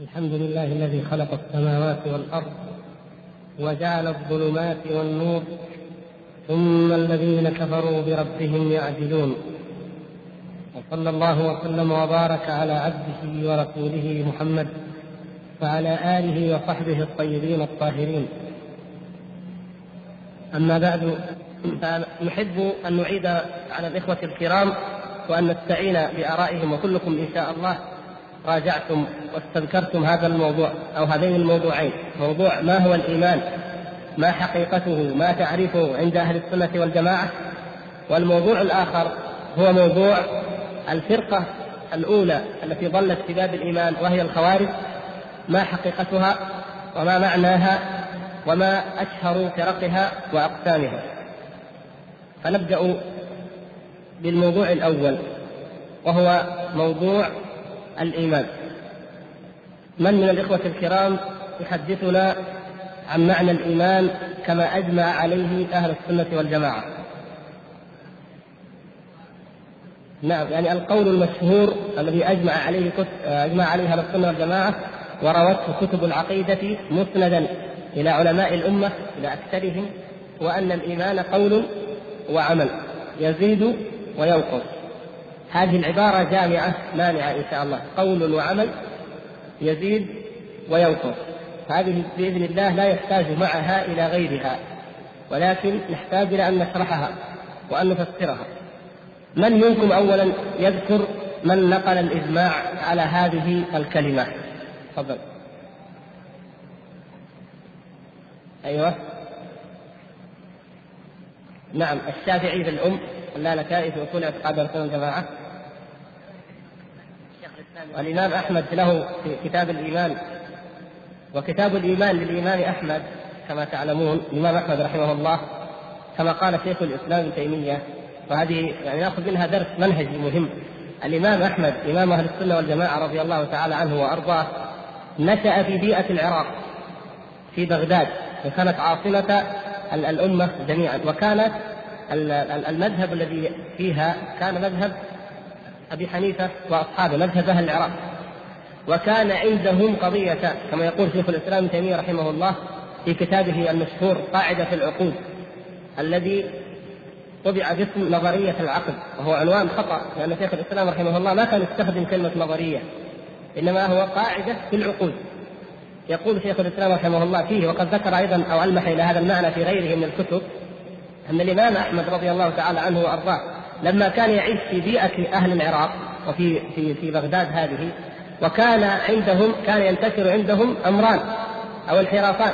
الحمد لله الذي خلق السماوات والأرض وجعل الظلمات والنور ثم الذين كفروا بربهم يعدلون. وصلى الله وسلم وبارك على عبده ورسوله محمد وعلى آله وصحبه الطيبين الطاهرين. أما بعد فنحب أن نعيد على الإخوة الكرام وأن نستعين بآرائهم وكلكم إن شاء الله. راجعتم واستذكرتم هذا الموضوع أو هذين الموضوعين. موضوع ما هو الإيمان؟ ما حقيقته؟ ما تعرفه عند أهل السنة والجماعة؟ والموضوع الآخر هو موضوع الفرقة الأولى التي ظلت في باب الإيمان وهي الخوارج. ما حقيقتها وما معناها وما أشهر فرقها وأقسامها. فنبدأ بالموضوع الأول وهو موضوع الإيمان. من من الإخوة الكرام يحدثنا عن معنى الإيمان كما أجمع عليه أهل السنة والجماعة. نعم يعني القول المشهور الذي أجمع عليه أجمع عليه أهل السنة والجماعة وروته كتب العقيدة مسندا إلى علماء الأمة إلى أكثرهم وأن الإيمان قول وعمل يزيد وينقص. هذه العبارة جامعة مانعة إن شاء الله. قول وعمل يزيد وينقص. هذه بإذن الله لا يحتاج معها إلى غيرها ولكن نحتاج إلى أن نشرحها وأن نفسرها. من منكم أولا؟ يذكر من نقل الإجماع على هذه الكلمة. تفضل. أيوه. نعم الشافعي في الأم اللالكائي في أصول اعتقاد السنة الجماعة والإمام أحمد له في كتاب الإيمان وكتاب الإيمان للإمام أحمد كما تعلمون الإمام أحمد رحمه الله كما قال شيخ الإسلام ابن تيمية وهذه يعني نأخذ منها درس منهجي مهم. الإمام أحمد إمام أهل السنة والجماعة رضي الله تعالى عنه وأرضاه نشأ في بيئة العراق في بغداد وكانت عاصمة الأمة جميعا. وكانت المذهب الذي فيها كان مذهب أبي حنيفة وأصحابه مذهب أهل العراق. وكان عندهم قضية كما يقول شيخ الإسلام ابن تيمية رحمه الله في كتابه المشهور قاعدة في العقود الذي طبع باسم نظرية العقل وهو عنوان خطأ لأن شيخ الإسلام رحمه الله ما كان يستخدم كلمة نظرية إنما هو قاعدة في العقود يقول شيخ الإسلام رحمه الله فيه وقد ذكر أيضا أو ألمح إلى هذا المعنى في غيره من الكتب أن الإمام أحمد رضي الله تعالى عنه وأرضاه لما كان يعيش في بيئة أهل العراق وفي في في بغداد هذه وكان عندهم كان ينتشر عندهم أمران أو انحرافان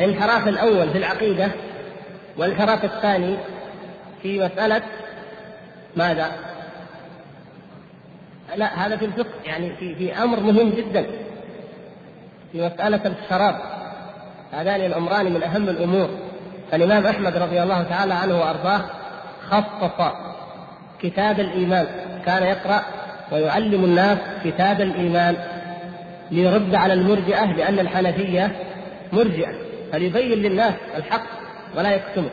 الانحراف الأول في العقيدة والانحراف الثاني في مسألة ماذا؟ لا هذا في الفقه يعني في في أمر مهم جدا في مسألة الشراب. هذان الأمران من أهم الأمور. فالإمام أحمد رضي الله تعالى عنه وأرضاه خصص كتاب الإيمان. كان يقرأ ويعلم الناس كتاب الإيمان ليرد على المرجئة لأن الحنفية مرجئة. فليبين للناس الحق ولا يكتمه.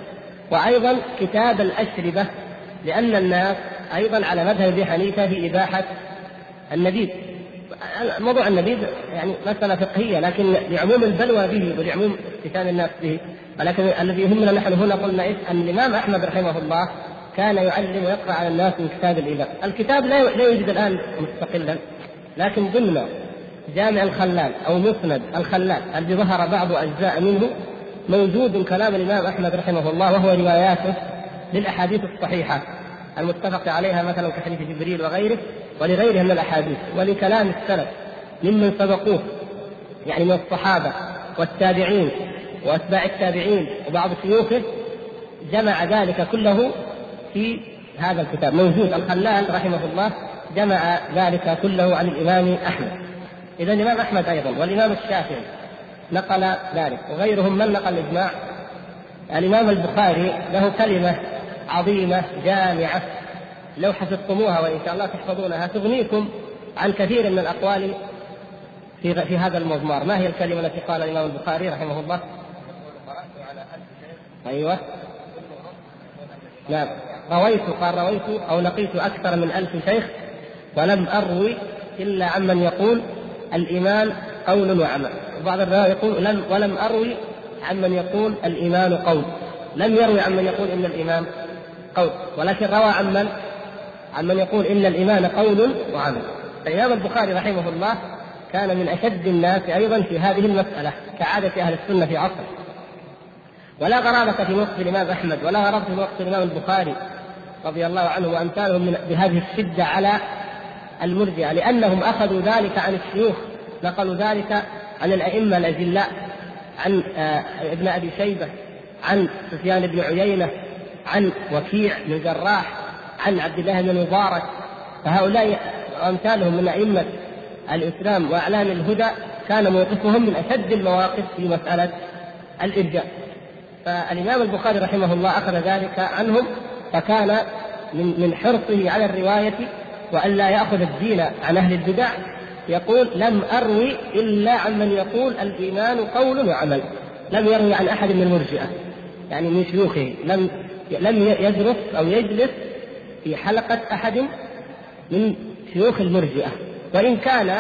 وأيضا كتاب الأشربة لأن الناس أيضا على مذهب أبي حنيفة في إباحة النبيذ. موضوع النبيذ يعني مسألة فقهية لكن لعموم البلوى به ولعموم استفهام الناس به. ولكن الذي يهمنا نحن هنا قلنا إيش أن الإمام أحمد رحمه الله كان يعلم ويقرأ على الناس من كتاب الإيمان. الكتاب لا لا يوجد الآن مستقلا لكن ضمن جامع الخلال أو مسند الخلال الذي ظهر بعض أجزاء منه موجود كلام الإمام أحمد رحمه الله وهو رواياته للأحاديث الصحيحة. المتفق عليها مثلا كحديث جبريل وغيره ولغيرها من الأحاديث ولكلام السلف ممن سبقوه يعني من الصحابة والتابعين وأتباع التابعين وبعض شيوخه جمع ذلك كله في هذا الكتاب. موجود الخلال رحمه الله جمع ذلك كله عن الإمام أحمد. إذا الإمام أحمد أيضا والإمام الشافعي نقل ذلك وغيرهم من نقل الإجماع. الإمام البخاري له كلمة عظيمة جامعة. لو حفظتموها وإن شاء الله تحفظونها تغنيكم عن كثير من الأقوال في في هذا المضمار، ما هي الكلمة التي قال الإمام البخاري رحمه الله؟ أيوه. نعم. رويت قال رويت أو لقيت أكثر من ألف شيخ ولم أروي إلا عمن يقول الإيمان قول وعمل. وبعض الرواية يقول لم ولم أروي عمن يقول الإيمان قول. لم يروي عمن يقول إن الإيمان قول ولكن روى عمن عمن يقول إن الإيمان قول وعمل. الإمام البخاري رحمه الله كان من أشد الناس أيضا في هذه المسألة كعادة أهل السنة في عصره. ولا غرابة في وصف الإمام أحمد ولا غرابة في وصف الإمام البخاري رضي الله عنه وأمثالهم من بهذه الشدة على المرجئة لأنهم أخذوا ذلك عن الشيوخ نقلوا ذلك عن الأئمة الأجلاء عن آه، ابن أبي شيبة عن سفيان بن عيينة عن وكيع بن جراح عن عبد الله بن مبارك. فهؤلاء وأمثالهم من أئمة الإسلام وأعلام الهدى كان موقفهم من أشد المواقف في مسألة الإرجاء. فالإمام البخاري رحمه الله أخذ ذلك عنهم فكان من من حرصه على الرواية وألا يأخذ الدين عن أهل البدع. يقول لم أروي إلا عمن يقول الإيمان قول وعمل لم يروي عن أحد من المرجئة. يعني من شيوخه لم لم يدرس أو يجلس في حلقة أحد من شيوخ المرجئة. وإن كان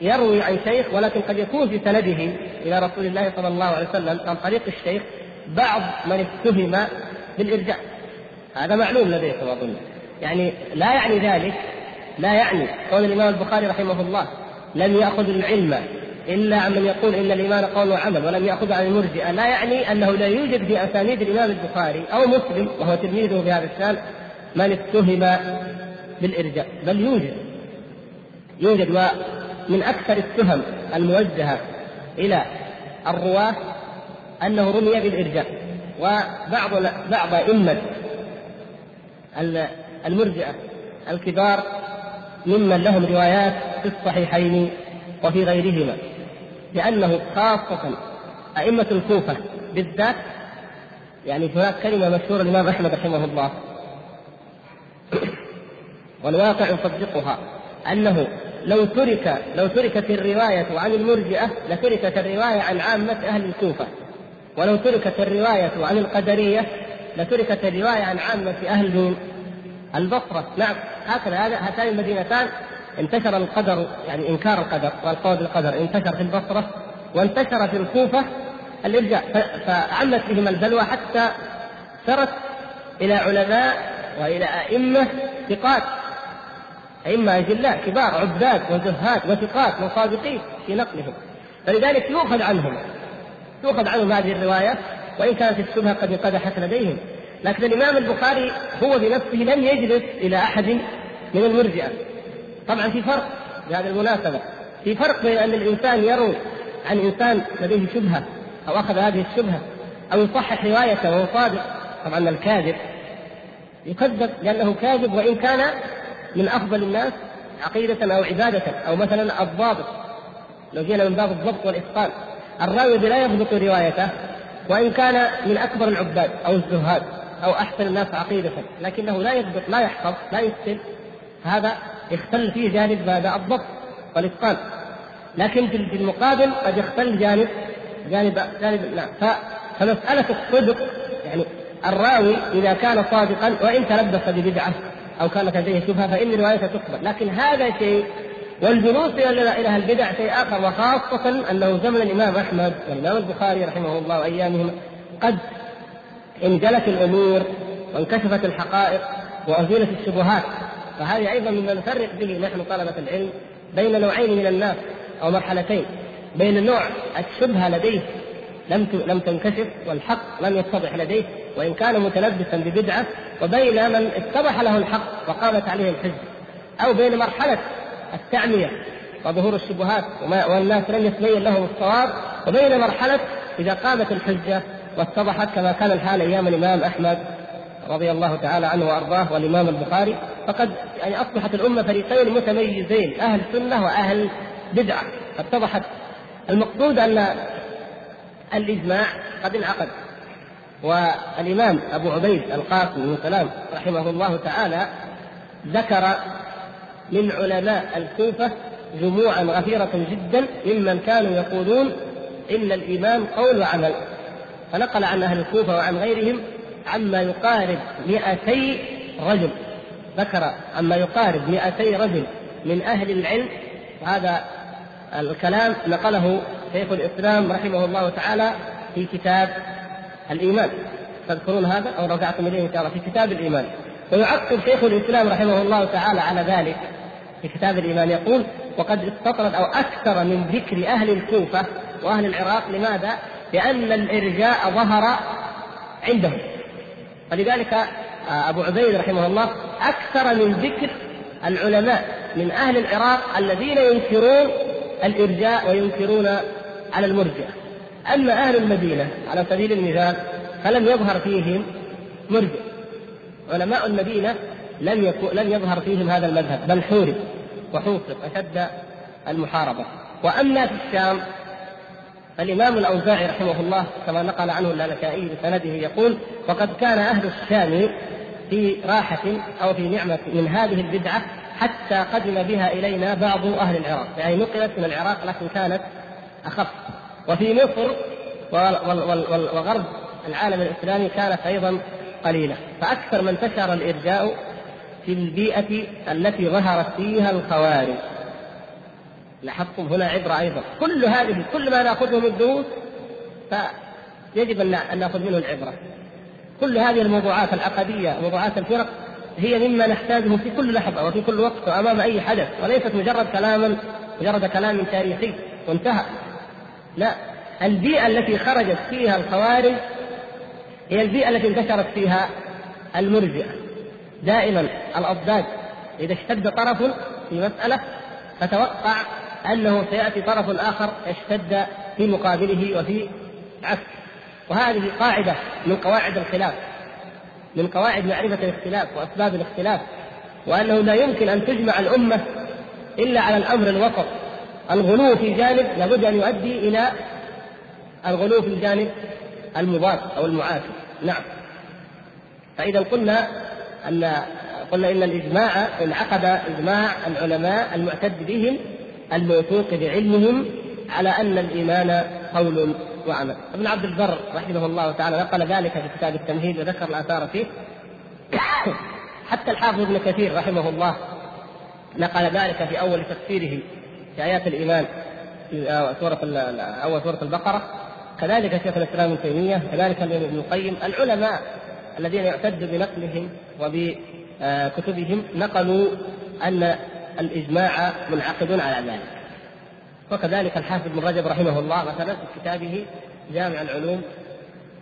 يروي عن شيخ ولكن قد يكون في سنده إلى رسول الله صلى الله عليه وسلم عن طريق الشيخ بعض من اتهم بالإرجاء. هذا معلوم لديكم أظن يعني لا يعني ذلك لا يعني. قول الإمام البخاري رحمه الله لم يأخذ العلم إلا عمن يقول إن الإيمان قول وعمل ولم يأخذ عن المرجئة لا يعني أنه لا يوجد في أسانيد الإمام البخاري أو مسلم وهو تلميذه في هذا الشأن من اتهم بالإرجاء بل يوجد. يوجد ومن أكثر التهم الموجهة إلى الرواة أنه رمي بالإرجاء وبعض بعض أئمة المرجئة الكبار ممن لهم روايات في الصحيحين وفي غيرهما. لأنه خاصة أئمة الكوفة بالذات يعني هناك كلمة مشهورة الإمام أحمد رحمه الله والواقع يصدقها أنه لو ترك لو تركت الرواية عن المرجئة لتركت الرواية عن عامة أهل الكوفة ولو تركت الرواية عن القدرية لتركت الرواية عن عامة أهل؟ البصرة نعم هكذا هاتان المدينتان انتشر القدر يعني إنكار القدر والقول بالقدر انتشر في البصرة وانتشر في الكوفة الإرجاء فعمت بهم البلوى حتى سرت إلى علماء وإلى أئمة ثقات أئمة أجلاء كبار عباد وزهاد وثقات وصادقين في نقلهم. فلذلك يؤخذ عنهم تؤخذ عنهم هذه الرواية وإن كانت الشبهة قد انقدحت لديهم. لكن الإمام البخاري هو بنفسه لم يجلس إلى أحد من المرجئة. طبعا في فرق بهذه المناسبة. في فرق بين أن الإنسان يروي عن إنسان لديه شبهة أو أخذ هذه الشبهة أو يصحح روايته وهو صادق طبعا الكاذب يكذب لأنه كاذب وإن كان من أفضل الناس عقيدة أو عبادة أو مثلا الضابط. لو جينا من باب الضبط والإتقان الراوي لا يضبط روايته وإن كان من أكبر العباد أو الزهاد أو أحسن الناس عقيدة لكنه لا يضبط لا يحفظ لا يكتب هذا يختل فيه جانب ماذا الضبط والإتقان. لكن في المقابل قد يختل جانب جانب جانب نعم. فمسألة الصدق يعني الراوي إذا كان صادقا وإن تلبس ببدعة أو كانت لديه شبهة فإن روايته تقبل. لكن هذا شيء والجلوس إلى إلى البدع شيء آخر وخاصة أنه زمن الإمام أحمد والإمام البخاري رحمه الله وأيامهم قد انجلت الأمور وانكشفت الحقائق وأزيلت الشبهات. فهذه أيضا مما نفرق به نحن طلبة العلم بين نوعين من الناس أو مرحلتين. بين نوع الشبهة لديه لم لم تنكشف والحق لم يتضح لديه وإن كان متلبسا ببدعة وبين من اتضح له الحق وقامت عليه الحجه أو بين مرحلة التعمية وظهور الشبهات والناس لم يتبين لهم الصواب وبين مرحلة إذا قامت الحجة واتضحت كما كان الحال أيام الإمام أحمد رضي الله تعالى عنه وأرضاه والإمام البخاري. فقد يعني أصبحت الأمة فريقين متميزين أهل سنة وأهل بدعة. اتضحت المقصود أن الإجماع قد انعقد. والإمام أبو عبيد القاسم بن سلام رحمه الله تعالى ذكر من علماء الكوفة جموعا غفيرة جدا ممن كانوا يقولون إن الايمان قول وعمل. فنقل عن أهل الكوفة وعن غيرهم عما يقارب 200 رجل. ذكر عما يقارب 200 رجل من أهل العلم وهذا الكلام نقله شيخ الإسلام رحمه الله تعالى في كتاب الإيمان. تذكرون هذا أو رجعتم إليه إن شاء الله؟ في كتاب الإيمان. ويعقب شيخ الإسلام رحمه الله تعالى على ذلك في كتاب الإيمان. يقول وقد استطرد أو أكثر من ذكر أهل الكوفة وأهل العراق لماذا؟ لأن الإرجاء ظهر عندهم. ولذلك أبو عبيد رحمه الله أكثر من ذكر العلماء من أهل العراق الذين ينكرون الإرجاء وينكرون على المرجئه أما أهل المدينة على سبيل المثال فلم يظهر فيهم مرجئ علماء المدينة لم يكن لم يظهر فيهم هذا المذهب بل حورب وحوصر أشد المحاربة. وأما في الشام فالإمام الأوزاعي رحمه الله كما نقل عنه اللالكائي بسنده يقول وقد كان أهل الشام في راحة أو في نعمة من هذه البدعة حتى قدم بها إلينا بعض أهل العراق، يعني نقلت من العراق لكن كانت أخف. وفي مصر وغرب العالم الإسلامي كانت أيضا قليلة، فأكثر من انتشر الإرجاء في البيئة التي ظهرت فيها الخوارج. لاحظتم هنا عبرة أيضا، كل هذه كل ما نأخذه من الدروس فيجب أن نأخذ منه العبرة. كل هذه الموضوعات العقدية، موضوعات الفرق هي مما نحتاجه في كل لحظة وفي كل وقت وأمام أي حدث وليست مجرد كلاما مجرد كلام تاريخي وانتهى. لا البيئة التي خرجت فيها الخوارج هي البيئة التي انتشرت فيها المرجئة. دائما الأضداد إذا اشتد طرف في مسألة فتوقع أنه سيأتي طرف آخر يشتد في مقابله وفي عكس وهذه قاعدة من قواعد الخلاف من قواعد معرفة الاختلاف وأسباب الاختلاف وأنه لا يمكن أن تجمع الأمة إلا على الأمر الوسط. الغلو في جانب لابد أن يؤدي إلى الغلو في الجانب المضاد أو المعاكس. نعم. فإذا قلنا أن قلنا إن الإجماع انعقد إجماع العلماء المعتد بهم الموثوق بعلمهم على أن الإيمان قول وعمل. ابن عبد البر رحمه الله تعالى نقل ذلك في كتاب التمهيد وذكر الآثار فيه. حتى الحافظ ابن كثير رحمه الله نقل ذلك في أول تفسيره في آيات الإيمان في سورة أول سورة البقرة. كذلك شيخ الإسلام ابن تيمية كذلك ابن القيم العلماء الذين يعتد بنقلهم وبكتبهم نقلوا أن الإجماع منعقد على ذلك. وكذلك الحافظ بن رجب رحمه الله مثلا في كتابه جامع العلوم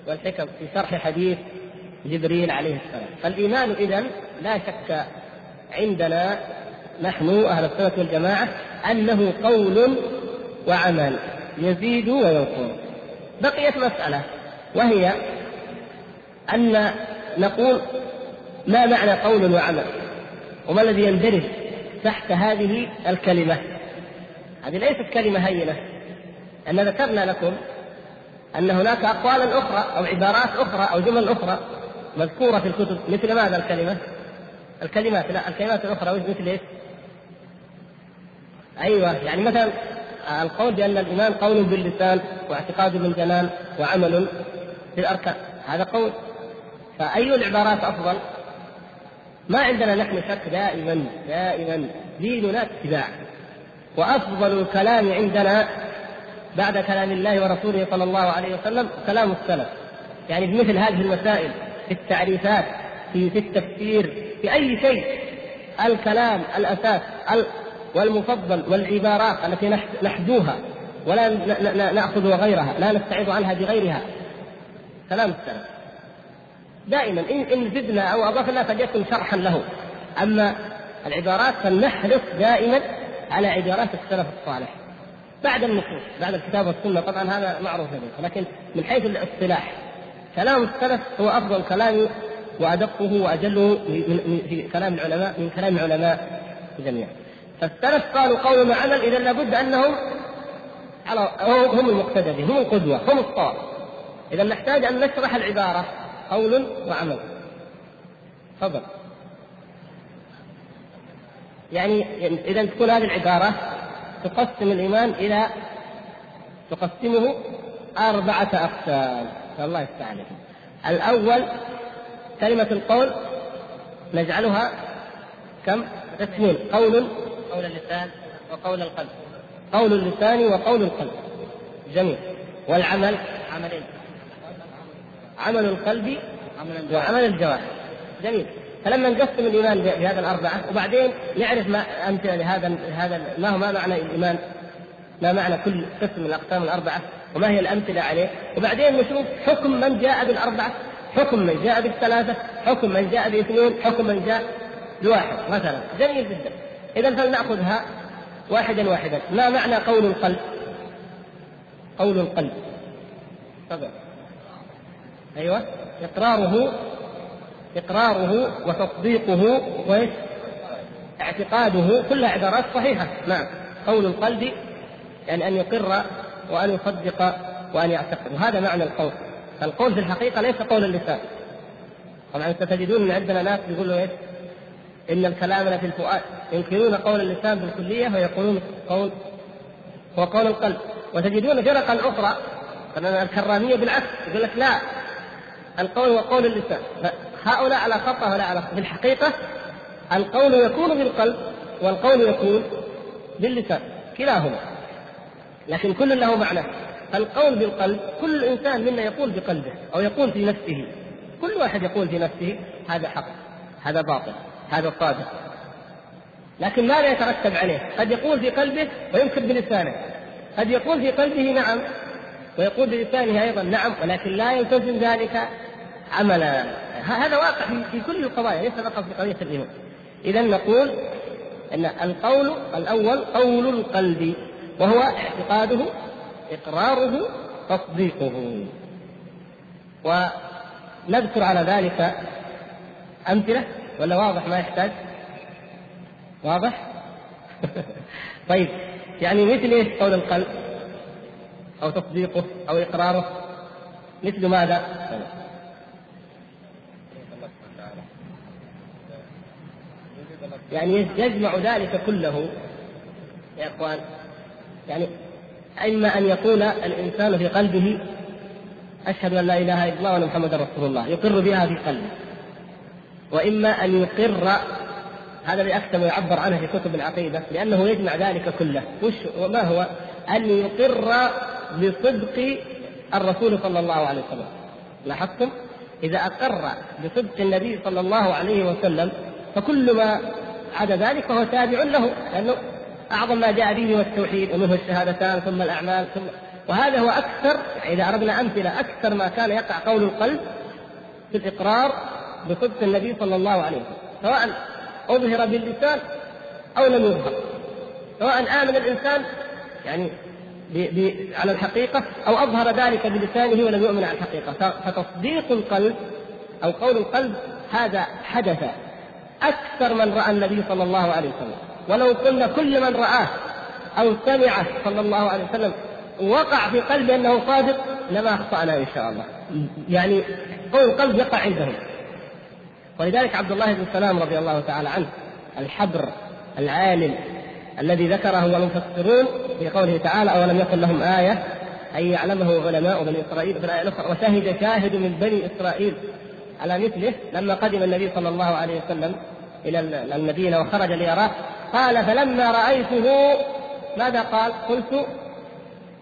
والحكم في شرح حديث جبريل عليه السلام. فالإيمان إذا لا شك عندنا نحن أهل السنة والجماعة أنه قول وعمل يزيد وينقص. بقيت مسألة وهي أن نقول ما معنى قول وعمل وما الذي يندرج تحت هذه الكلمة؟ هذه ليست كلمة هينة أن ذكرنا لكم أن هناك أقوالا أخرى أو عبارات أخرى أو جمل أخرى مذكورة في الكتب مثل ماذا الكلمة؟ الكلمات لا الكلمات الأخرى مثل إيش؟ أيوه يعني مثلا القول بأن الإيمان قول باللسان واعتقاد بالجنان وعمل بالأركان هذا قول فأي العبارات أفضل؟ ما عندنا نحن شك دائما دائما ديننا اتباع وأفضل الكلام عندنا بعد كلام الله ورسوله صلى الله عليه وسلم كلام السلف. يعني في مثل هذه المسائل في التعريفات في, في التفسير في أي شيء. الكلام الأساس والمفضل والعبارات التي نحدوها ولا نأخذ غيرها لا نستعيض عنها بغيرها. كلام السلف. دائما ان إن زدنا أو أضفنا فليكن شرحا له. أما العبارات فلنحرص دائما على عبارات السلف الصالح. بعد النصوص بعد الكتاب والسنة طبعا هذا معروف لديك لكن من حيث الاصطلاح كلام السلف هو أفضل كلام وأدقه وأجله في كلام العلماء من كلام العلماء جميعا. فالسلف قالوا قول وعمل اذا لابد أنهم على هم المقتدى هم القدوة هم الصواب اذا نحتاج أن نشرح العبارة قول وعمل تفضل. يعني إذا تكون هذه العبارة تقسم الإيمان إلى تقسمه أربعة أقسام. الله يفتح عليكم. الأول كلمة القول نجعلها كم؟ قسمين قول قول اللسان وقول القلب. قول اللسان وقول القلب. جميل. والعمل؟ عملين. عمل القلب وعمل الجوارح. جميل. فلما نقسم الإيمان بهذا الأربعة وبعدين نعرف ما امثله لهذا هذا ما هو ما معنى الإيمان؟ ما معنى كل قسم من الأقسام الأربعة؟ وما هي الأمثلة عليه؟ وبعدين نشوف حكم من جاء بالأربعة. حكم من جاء بالثلاثة. حكم من جاء باثنين. حكم من جاء بواحد مثلا. جميل جدا. اذا فلنأخذها واحدا واحدا. ما معنى قول القلب؟ قول القلب. تفضل. أيوه. إقراره إقراره وتصديقه وإيش؟ اعتقاده كلها عبارات صحيحة. نعم. قول القلب يعني أن يقر وأن يصدق وأن يعتقد. وهذا معنى القول. القول في الحقيقة ليس قول اللسان. طبعا ستجدون إن عندنا ناس يقولوا إيش؟ إن الكلام في الفؤاد. ينكرون قول اللسان بالكليه ويقولون قول هو قول القلب. وتجدون فرقا أخرى الكرامية بالعكس يقول لك لا القول هو قول اللسان. هؤلاء على خطأ ولا على خطأ. في الحقيقة القول يكون بالقلب والقول يكون باللسان كلاهما. لكن كل له معنى. القول بالقلب كل إنسان منا يقول بقلبه أو يقول في نفسه. كل واحد يقول في نفسه هذا حق هذا باطل هذا صادق. لكن ماذا يترتب عليه؟ قد يقول في قلبه وينكر بلسانه. قد يقول في قلبه نعم ويقول بلسانه أيضا نعم ولكن لا يلتزم ذلك عملا. هذا واقع في كل القضايا ليس فقط في قضية الإيمان. اذا نقول أن القول الأول قول القلب وهو اعتقاده إقراره تصديقه. ونذكر على ذلك أمثلة ولا واضح ما يحتاج؟ واضح؟ طيب يعني مثل إيش قول القلب؟ أو تصديقه أو إقراره؟ مثل ماذا؟ يعني يجمع ذلك كله يا إخوان. يعني إما أن يقول الإنسان في قلبه أشهد أن لا إله إلا الله وأن محمدا رسول الله يقر بها في قلبه. وإما أن يقر هذا اللي أكثر يعبر عنه في كتب العقيدة لأنه يجمع ذلك كله. وش وما هو؟ أن يقر بصدق الرسول صلى الله عليه وسلم. لاحظتم؟ إذا أقر بصدق النبي صلى الله عليه وسلم فكل ما عدا ذلك فهو تابع له لأنه أعظم ما جاء به هو التوحيد ومنه الشهادتان ثم الأعمال ثم وهذا هو أكثر إذا أردنا أمثلة أكثر ما كان يقع قول القلب في الإقرار بصدق النبي صلى الله عليه وسلم سواء أظهر باللسان أو لم يظهر سواء آمن الإنسان يعني ب ب على الحقيقة أو أظهر ذلك بلسانه ولم يؤمن على الحقيقة فتصديق القلب أو قول القلب هذا حدث. أكثر من رأى النبي صلى الله عليه وسلم. ولو قلنا كل من رآه أو سمعه صلى الله عليه وسلم وقع في قلبه أنه صادق لما أخطأنا إن شاء الله. يعني قول القلب يقع عندهم. ولذلك عبد الله بن سلام رضي الله تعالى عنه الحبر العالم الذي ذكره المفسرون في قوله تعالى أولم يكن لهم آية؟ أن يعلمه علماء بني إسرائيل في الآية الأخرى وشهد شاهد من بني إسرائيل. على مثله لما قدم النبي صلى الله عليه وسلم إلى المدينة وخرج ليراه قال فلما رأيته ماذا قال؟ قلت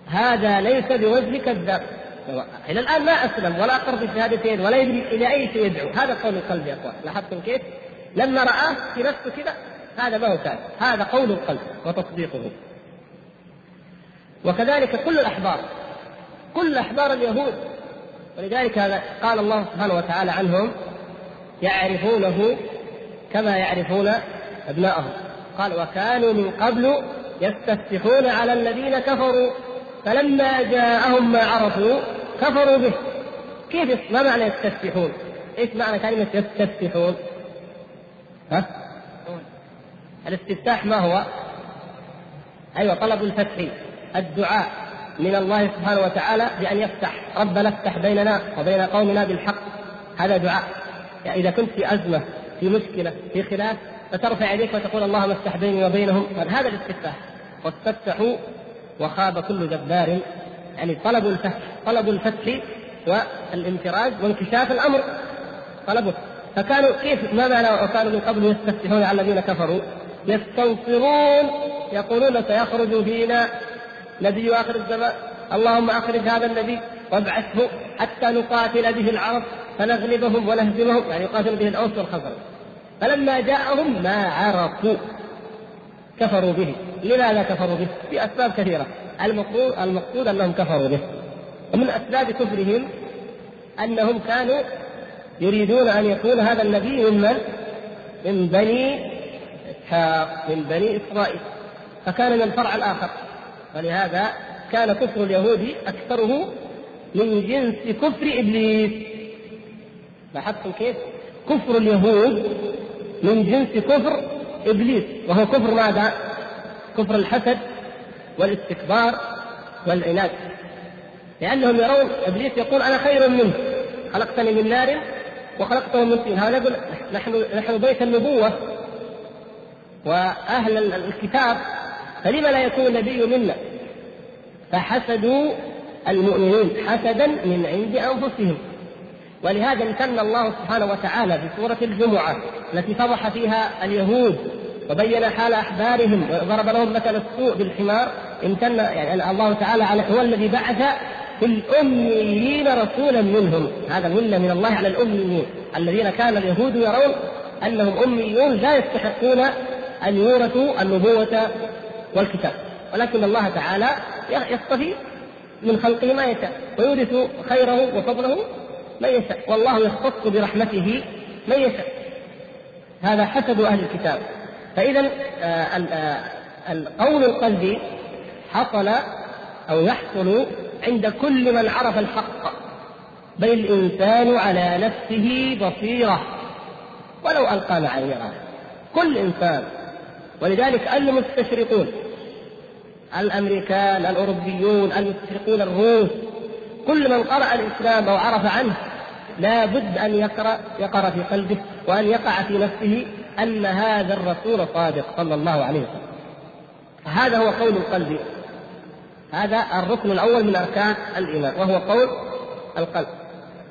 هذا ليس بوجه كذاب إلى الآن ما أسلم ولا أقر بالشهادتين ولا يدري إلى أي شيء يدعو. هذا قول القلب يا إخوان. لاحظتم كيف؟ لما رآه في نفسه كذا هذا ما هو كان هذا قول القلب وتصديقه. وكذلك كل الأحبار كل أحبار اليهود ولذلك هذا قال الله سبحانه وتعالى عنهم يعرفونه كما يعرفون ابنائهم قال وكانوا من قبل يستفتحون على الذين كفروا فلما جاءهم ما عرفوا كفروا به كيف ما معنى يستفتحون؟ إيش معنى كلمة يستفتحون؟ ها؟ الاستفتاح ما هو؟ أيوه طلب الفتح الدعاء من الله سبحانه وتعالى بأن يفتح. ربنا افتح بيننا وبين قومنا بالحق. هذا دعاء. يعني إذا كنت في أزمة في مشكلة في خلاف فترفع يديك وتقول اللهم افتح بيني وبينهم. هذا الاستفتاح. واستفتحوا وخاب كل جبار. يعني طلبوا الفتح طلبوا الفتح والانفراج وانكشاف الأمر. طلبوا فكانوا كيف ما معنى وكانوا من قبل يستفتحون على الذين كفروا؟ يستنصرون يقولون سيخرج فينا. نبي آخر الزمان. اللهم أخرج هذا النبي وابعثه حتى نقاتل به العرب فنغلبهم ونهزمهم. يعني يقاتل به الأوس والخزرج. فلما جاءهم ما عرفوا كفروا به. لماذا كفروا به؟ بأسباب كثيرة. المقصود المقصود أنهم كفروا به. ومن أسباب كفرهم أنهم كانوا يريدون أن يكون هذا النبي ممن؟ من بني إسحاق من بني إسرائيل. فكان من الفرع الآخر. ولهذا كان كفر اليهود أكثره من جنس كفر إبليس لاحظتم كيف؟ كفر اليهود من جنس كفر إبليس وهو كفر ماذا؟ كفر الحسد والاستكبار والعناد لأنهم يرون إبليس يقول أنا خير منه خلقتني من نار وخلقته من طين هذا يقول نحن نحن بيت النبوة وأهل الكتاب فلما لا يكون النبي منا فحسدوا المؤمنين حسدا من عند أنفسهم. ولهذا امتن الله سبحانه وتعالى في سورة الجمعة التي فضح فيها اليهود وبين حال أحبارهم وضرب لهم مثل السوء بالحمار امتن يعني الله تعالى على هو الذي بعث في الأميين رسولا منهم. هذا المنة من الله على الأميين. الذين كان اليهود يرون أنهم أميون لا يستحقون أن يورثوا النبوة والكتاب. ولكن الله تعالى يصطفي من خلقه ما يشاء ويورث خيره وفضله من يشاء. والله يختص برحمته من يشاء. هذا حسب أهل الكتاب. فإذا آه، آه، القول القلبي حصل أو يحصل عند كل من عرف الحق. بل الإنسان على نفسه بصيرة ولو ألقى معاييره. كل إنسان. ولذلك المستشرقون الأمريكان الأوروبيون المستشرقون الروس. كل من قرأ الإسلام أو عرف عنه لا بد أن يقرأ يقرأ في قلبه وأن يقع في نفسه أن هذا الرسول صادق صلى الله عليه وسلم. هذا هو قول القلب. هذا الركن الأول من أركان الإيمان وهو قول القلب.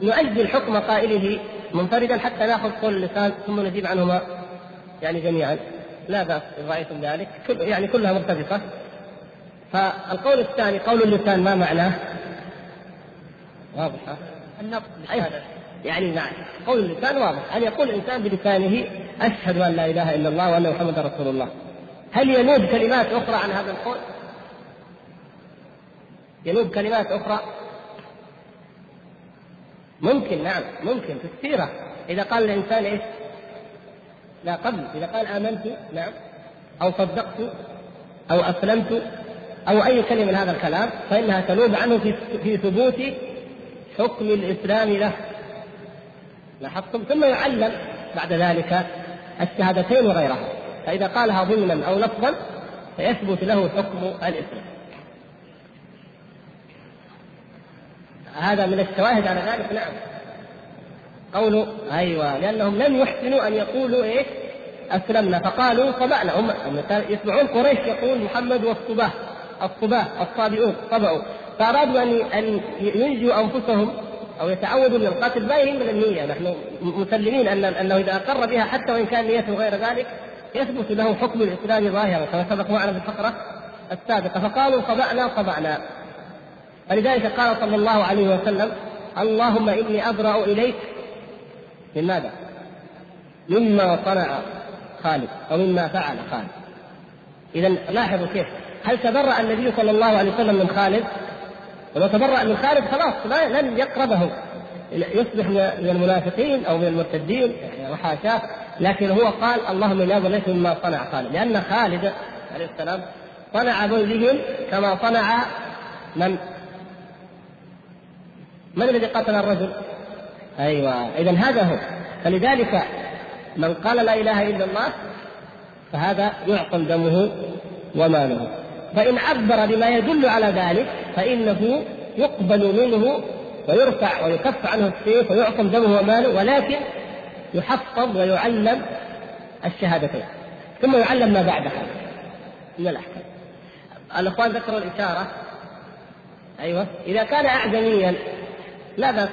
نؤجل حكم قائله منفردا حتى نأخذ قول اللسان ثم نجيب عنهما. يعني جميعا. لا بأس إن رأيتم ذلك. يعني كلها مرتبطة. فالقول الثاني قول اللسان ما معناه؟ واضح النطق بالشهادة يعني نعم. قول اللسان واضح. أن يقول الإنسان بلسانه أشهد أن لا إله إلا الله وأن محمدا رسول الله؟ هل ينوب كلمات أخرى عن هذا القول؟ ينوب كلمات أخرى؟ ممكن نعم ممكن في السيرة. إذا قال الإنسان إيش؟ لا قبل. إذا قال آمنت نعم. أو صدقت أو أسلمت أو أي كلمة من هذا الكلام فإنها تنوب عنه في في ثبوت حكم الإسلام له. لاحظتم؟ ثم يعلم بعد ذلك الشهادتين وغيرها. فإذا قالها ضمنا أو لفظا فيثبت له حكم الإسلام. هذا من الشواهد على ذلك نعم. قولوا أيوه لأنهم لم يحسنوا أن يقولوا إيش؟ أسلمنا. فقالوا صبأنا. هم يسمعون قريش يقول محمد والصباه الصباه الصابئون صبأوا فأرادوا ان أن ينجوا أنفسهم أو يتعودوا من القتل ما يهم النية؟ نحن مسلمين ان أنه إذا أقر بها حتى وإن كان نيته غير ذلك يثبت له حكم الإسلام ظاهرا كما سبق معنا في الفقرة السابقة. فقالوا صبأنا صبأنا. فلذلك قال صلى الله عليه وسلم اللهم إني أبرأ إليك من ماذا؟ مما صنع خالد أو مما فعل خالد. اذا لاحظوا كيف هل تبرأ النبي صلى الله عليه وسلم من خالد؟ ولو تبرأ من خالد خلاص لا لن يقربه. يصبح من المنافقين أو من المرتدين يعني وحاشاه لكن هو قال اللهم اعوذ ليس مما صنع خالد. لأن خالد عليه السلام صنع بهم كما صنع من؟ من الذي قتل الرجل؟ أيوه. اذا هذا هو. فلذلك من قال لا إله إلا الله فهذا يعقم دمه وماله. فإن عبر بما يدل على ذلك فإنه يقبل منه ويرفع ويكف عنه السيف ويعصم دمه وماله ولكن يحفظ ويعلم الشهادتين. ثم يعلم ما بعدها. من الأحكام. الإخوان ذكروا الإشارة. أيوه. إذا كان أعجميا لا بأس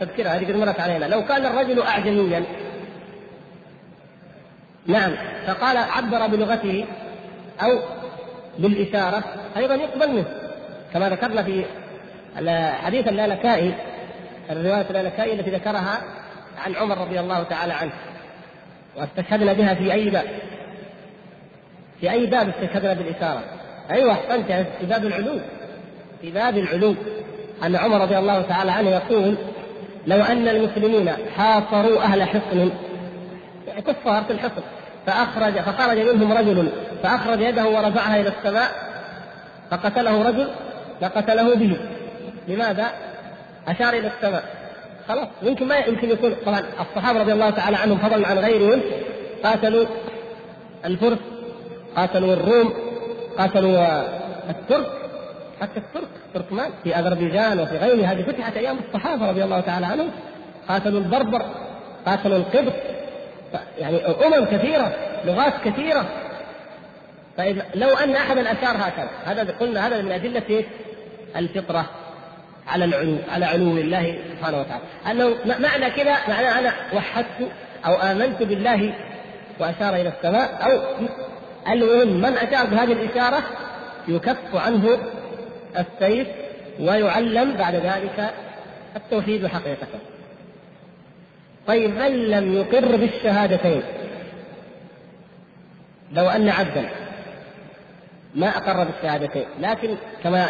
تذكرها هذه قد مرت علينا. لو كان الرجل أعجميا. نعم. فقال عبر بلغته أو بالإشارة أيضا يقبل منه. كما ذكرنا في حديث اللالكائي الرواية اللالكائي التي ذكرها عن عمر رضي الله تعالى عنه واستشهدنا بها في أي باب؟ في أي باب استشهدنا بالإشارة أيوة أحسنت في باب العلوم. في باب العلوم. أن عمر رضي الله تعالى عنه يقول لو أن المسلمين حاصروا أهل حصن كفار في الحصن. فأخرج فخرج منهم رجل فأخرج يده ورفعها إلى السماء فقتله رجل لقتله به. لماذا؟ أشار إلى السماء. خلاص يمكن ما يمكن يكون طبعا الصحابة رضي الله تعالى عنهم فضلا عن غيرهم قاتلوا الفرس قاتلوا الروم قاتلوا الترك حتى الترك تركمان في أذربيجان وفي غيرها هذه فتحت أيام الصحابة رضي الله تعالى عنهم. قاتلوا البربر قاتلوا القبط يعني أمم كثيرة لغات كثيرة. فإذا لو أن احدا اشار هكذا هذا قلنا هذا من أدلة الفطرة على العلو على علو الله سبحانه وتعالى. أنه معنى كذا معنى أنا وحدت أو آمنت بالله واشار إلى السماء أو المهم من اشار بهذه الاشاره يكف عنه السيف ويعلم بعد ذلك التوحيد حقيقة. طيب من لم يقر بالشهادتين؟ لو أن عبدا ما أقر بالشهادتين لكن كما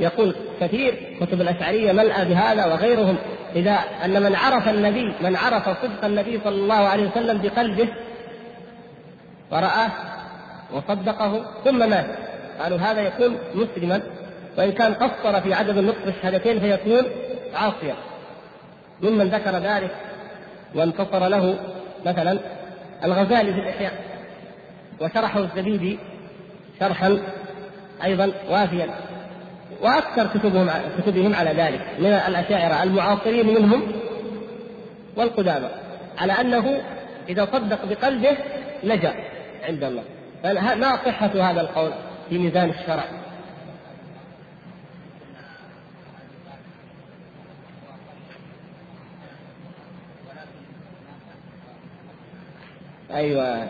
يقول كثير كتب الأشعرية ملأى بهذا وغيرهم إذا أن من عرف النبي من عرف صدق النبي صلى الله عليه وسلم بقلبه ورآه وصدقه ثم مات. قالوا هذا يكون مسلما وإن كان قصر في عدد النطق بالشهادتين فيكون عاصيا. ممن ذكر ذلك وانتصر له مثلا الغزالي في الإحياء وشرحه الزبيدي شرحا أيضا وافيا وأكثر كتبهم كتبهم على ذلك من الأشاعرة المعاصرين منهم والقدامى على أنه إذا صدق بقلبه نجا عند الله. فما صحة هذا القول في ميزان الشرع؟ أيوة.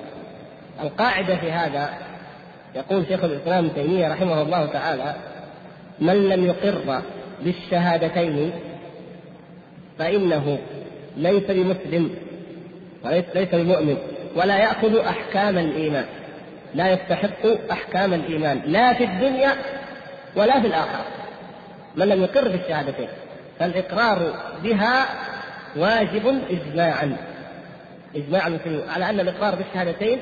القاعدة في هذا يقول شيخ الإسلام ابن تيمية رحمه الله تعالى من لم يقر بالشهادتين فإنه ليس بمسلم وليس ليس بمؤمن ولا يأخذ أحكام الإيمان لا يستحق أحكام الإيمان لا في الدنيا ولا في الآخرة. من لم يقر بالشهادتين فالإقرار بها واجب إجماعا. إجماع المسلمين على أن الإقرار بالشهادتين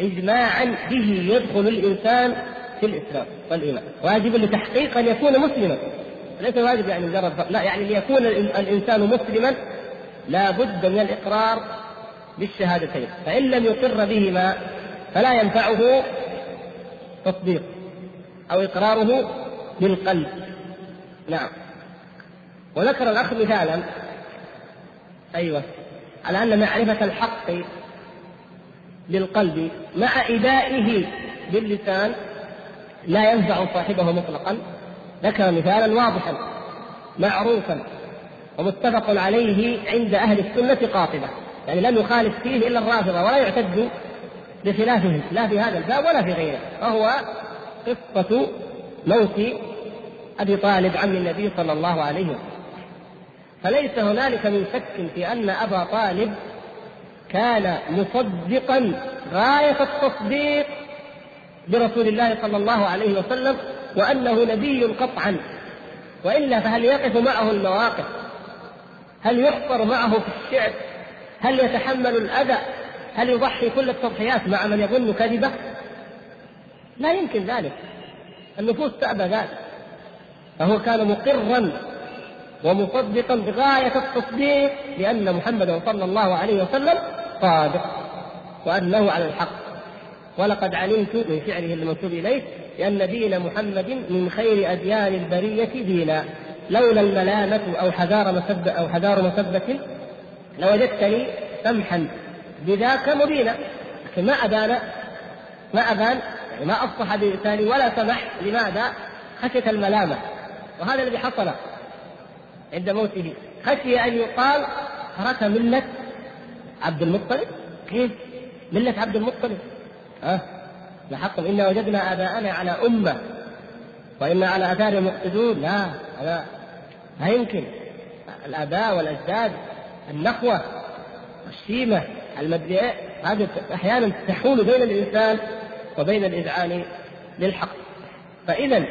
إجماعا به يدخل الإنسان في الإسلام والإيمان واجب لتحقيق أن يكون مسلما. ليس واجب يعني مجرد لا يعني ليكون الإنسان مسلما لا بد من الإقرار بالشهادتين فإن لم يقر بهما فلا ينفعه تصديق أو إقراره بالقلب. نعم. وذكر الأخ مثالا. أيوه. على أن معرفة الحق بالقلب مع إدائه باللسان لا ينفع صاحبه مطلقا. ذكر مثالا واضحا معروفا ومتفق عليه عند أهل السنة قاطبة. يعني لم يخالف فيه إلا الرافضة ولا يعتد بخلافهم لا في هذا الباب ولا في غيره. وهو قصة موت أبي طالب عم النبي صلى الله عليه وسلم. فليس هنالك من شك في أن أبا طالب كان مصدقا غاية التصديق برسول الله صلى الله عليه وسلم وأنه نبي قطعا. وإلا فهل يقف معه المواقف؟ هل يحفر معه في الشعر؟ هل يتحمل الأذى؟ هل يضحي كل التضحيات مع من يظن كذبه؟ لا يمكن ذلك. النفوس تأبى ذلك. فهو كان مقرا ومصدقا بغاية التصديق بأن محمدا صلى الله عليه وسلم صادق وأنه على الحق. ولقد علمت من شعره المنسوب إليه لأن دين محمد من خير أديان البرية دينا. لولا الملامة أو حذار مسبة أو حذار مسبة لوجدتني سمحا بذاك مبينا. لكن ما أبان ما أبان يعني ما أفصح بلساني ولا سمح لماذا؟ خشية الملامة. وهذا الذي حصل. عند موته. خشي أن يقال ترك ملة عبد المطلب؟ كيف؟ ملة عبد المطلب. ها؟ لاحظتم إنا وجدنا آباءنا على أمة. وإنا على آثارهم مقتدون لا هذا لا يمكن. الآباء والأجداد النخوة الشيمة المدري هذه أحيانا تحول بين الإنسان وبين الإذعان للحق. فإذا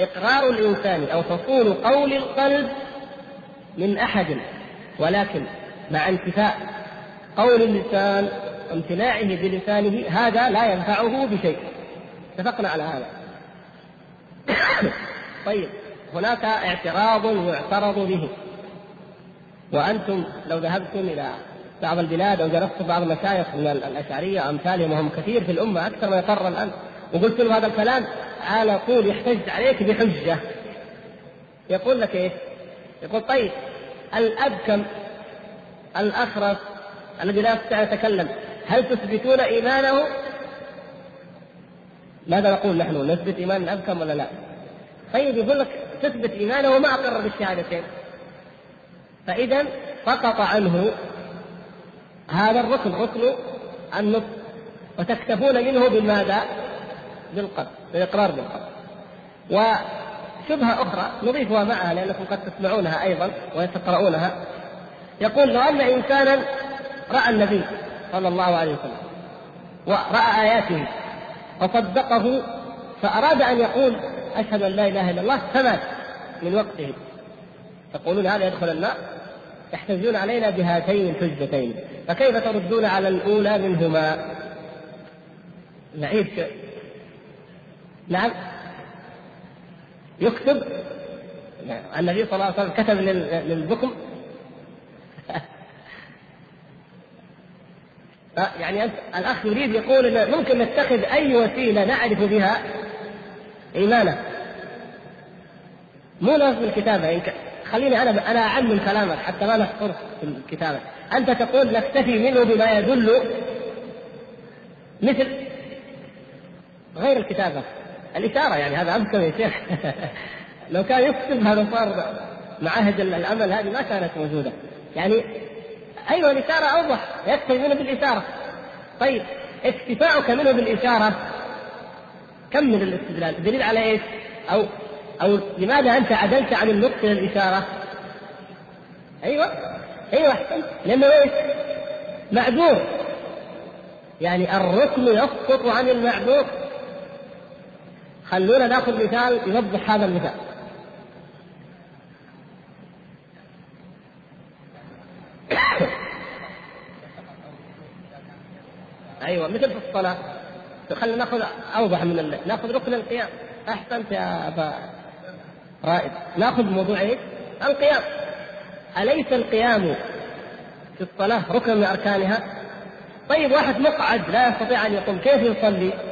إقرار الإنسان أو تصون قول القلب من أحد ولكن مع انتفاء قول اللسان وامتناعه بلسانه هذا لا ينفعه بشيء. اتفقنا على هذا؟ طيب هناك اعتراض يعترض به. وأنتم لو ذهبتم إلى بعض البلاد أو جلستم بعض المشايخ من الأشعرية وامثالهم وهم كثير في الأمة أكثر ما يقرر الآن. وقلت له هذا الكلام على طول يحتج عليك بحجة يقول لك إيه؟ يقول طيب الابكم الأخرس الذي لا يستطيع يتكلم هل تثبتون إيمانه؟ ماذا نقول نحن؟ نثبت إيمان الابكم ولا لا؟ طيب يقول لك تثبت إيمانه وما أقر بالشهادتين فإذا سقط عنه هذا الركن ركن النطق وتكتفون منه بماذا؟ بالقلب بالاقرار بالقلب. وشبهة أخرى نضيفها معها لأنكم قد تسمعونها أيضا وتقرؤونها يقول لو أن انسانا رأى النبي صلى الله عليه وسلم ورأى آياته فصدقه فأراد أن يقول أشهد أن لا إله إلا الله فمات من وقته. تقولون هذا يدخل النار يحتجون علينا بهاتين الحجتين فكيف تردون على الأولى منهما؟ نعيد نعم. يكتب. النبي صلى الله عليه وسلم كتب للبكم. يعني أنت الأخ يريد يقول إن ممكن نتخذ أي وسيلة نعرف بها إيمانه. مو لازم الكتابة إن خليني أنا أنا أعمم كلامك حتى ما نحصر في الكتابة. أنت تقول نكتفي منه بما يدل مثل غير الكتابة. الإشارة يعني هذا أذكر يا شيخ. لو كان يكتب هذا صار معاهد الأمل هذه ما كانت موجودة. يعني أيوة الإشارة أوضح. يكفي منه بالإشارة. طيب اكتفاؤك منه بالإشارة؟ كم من الاستدلال؟ دليل على إيش؟ أو أو لماذا أنت عدلت عن النطق إلى الإشارة؟ أيوه أيوه أحسن لأنه إيش؟ معذور. يعني الركن يسقط عن المعذور. خلونا ناخذ مثال يوضح هذا المثال أيوه مثل في الصلاة خلينا ناخذ أوضح من اللي. ناخذ ركن القيام أحسنت يا أبا رائد ناخذ موضوع إيش؟ القيام أليس القيام في الصلاة ركن من أركانها؟ طيب واحد مقعد لا يستطيع أن يقوم كيف يصلي؟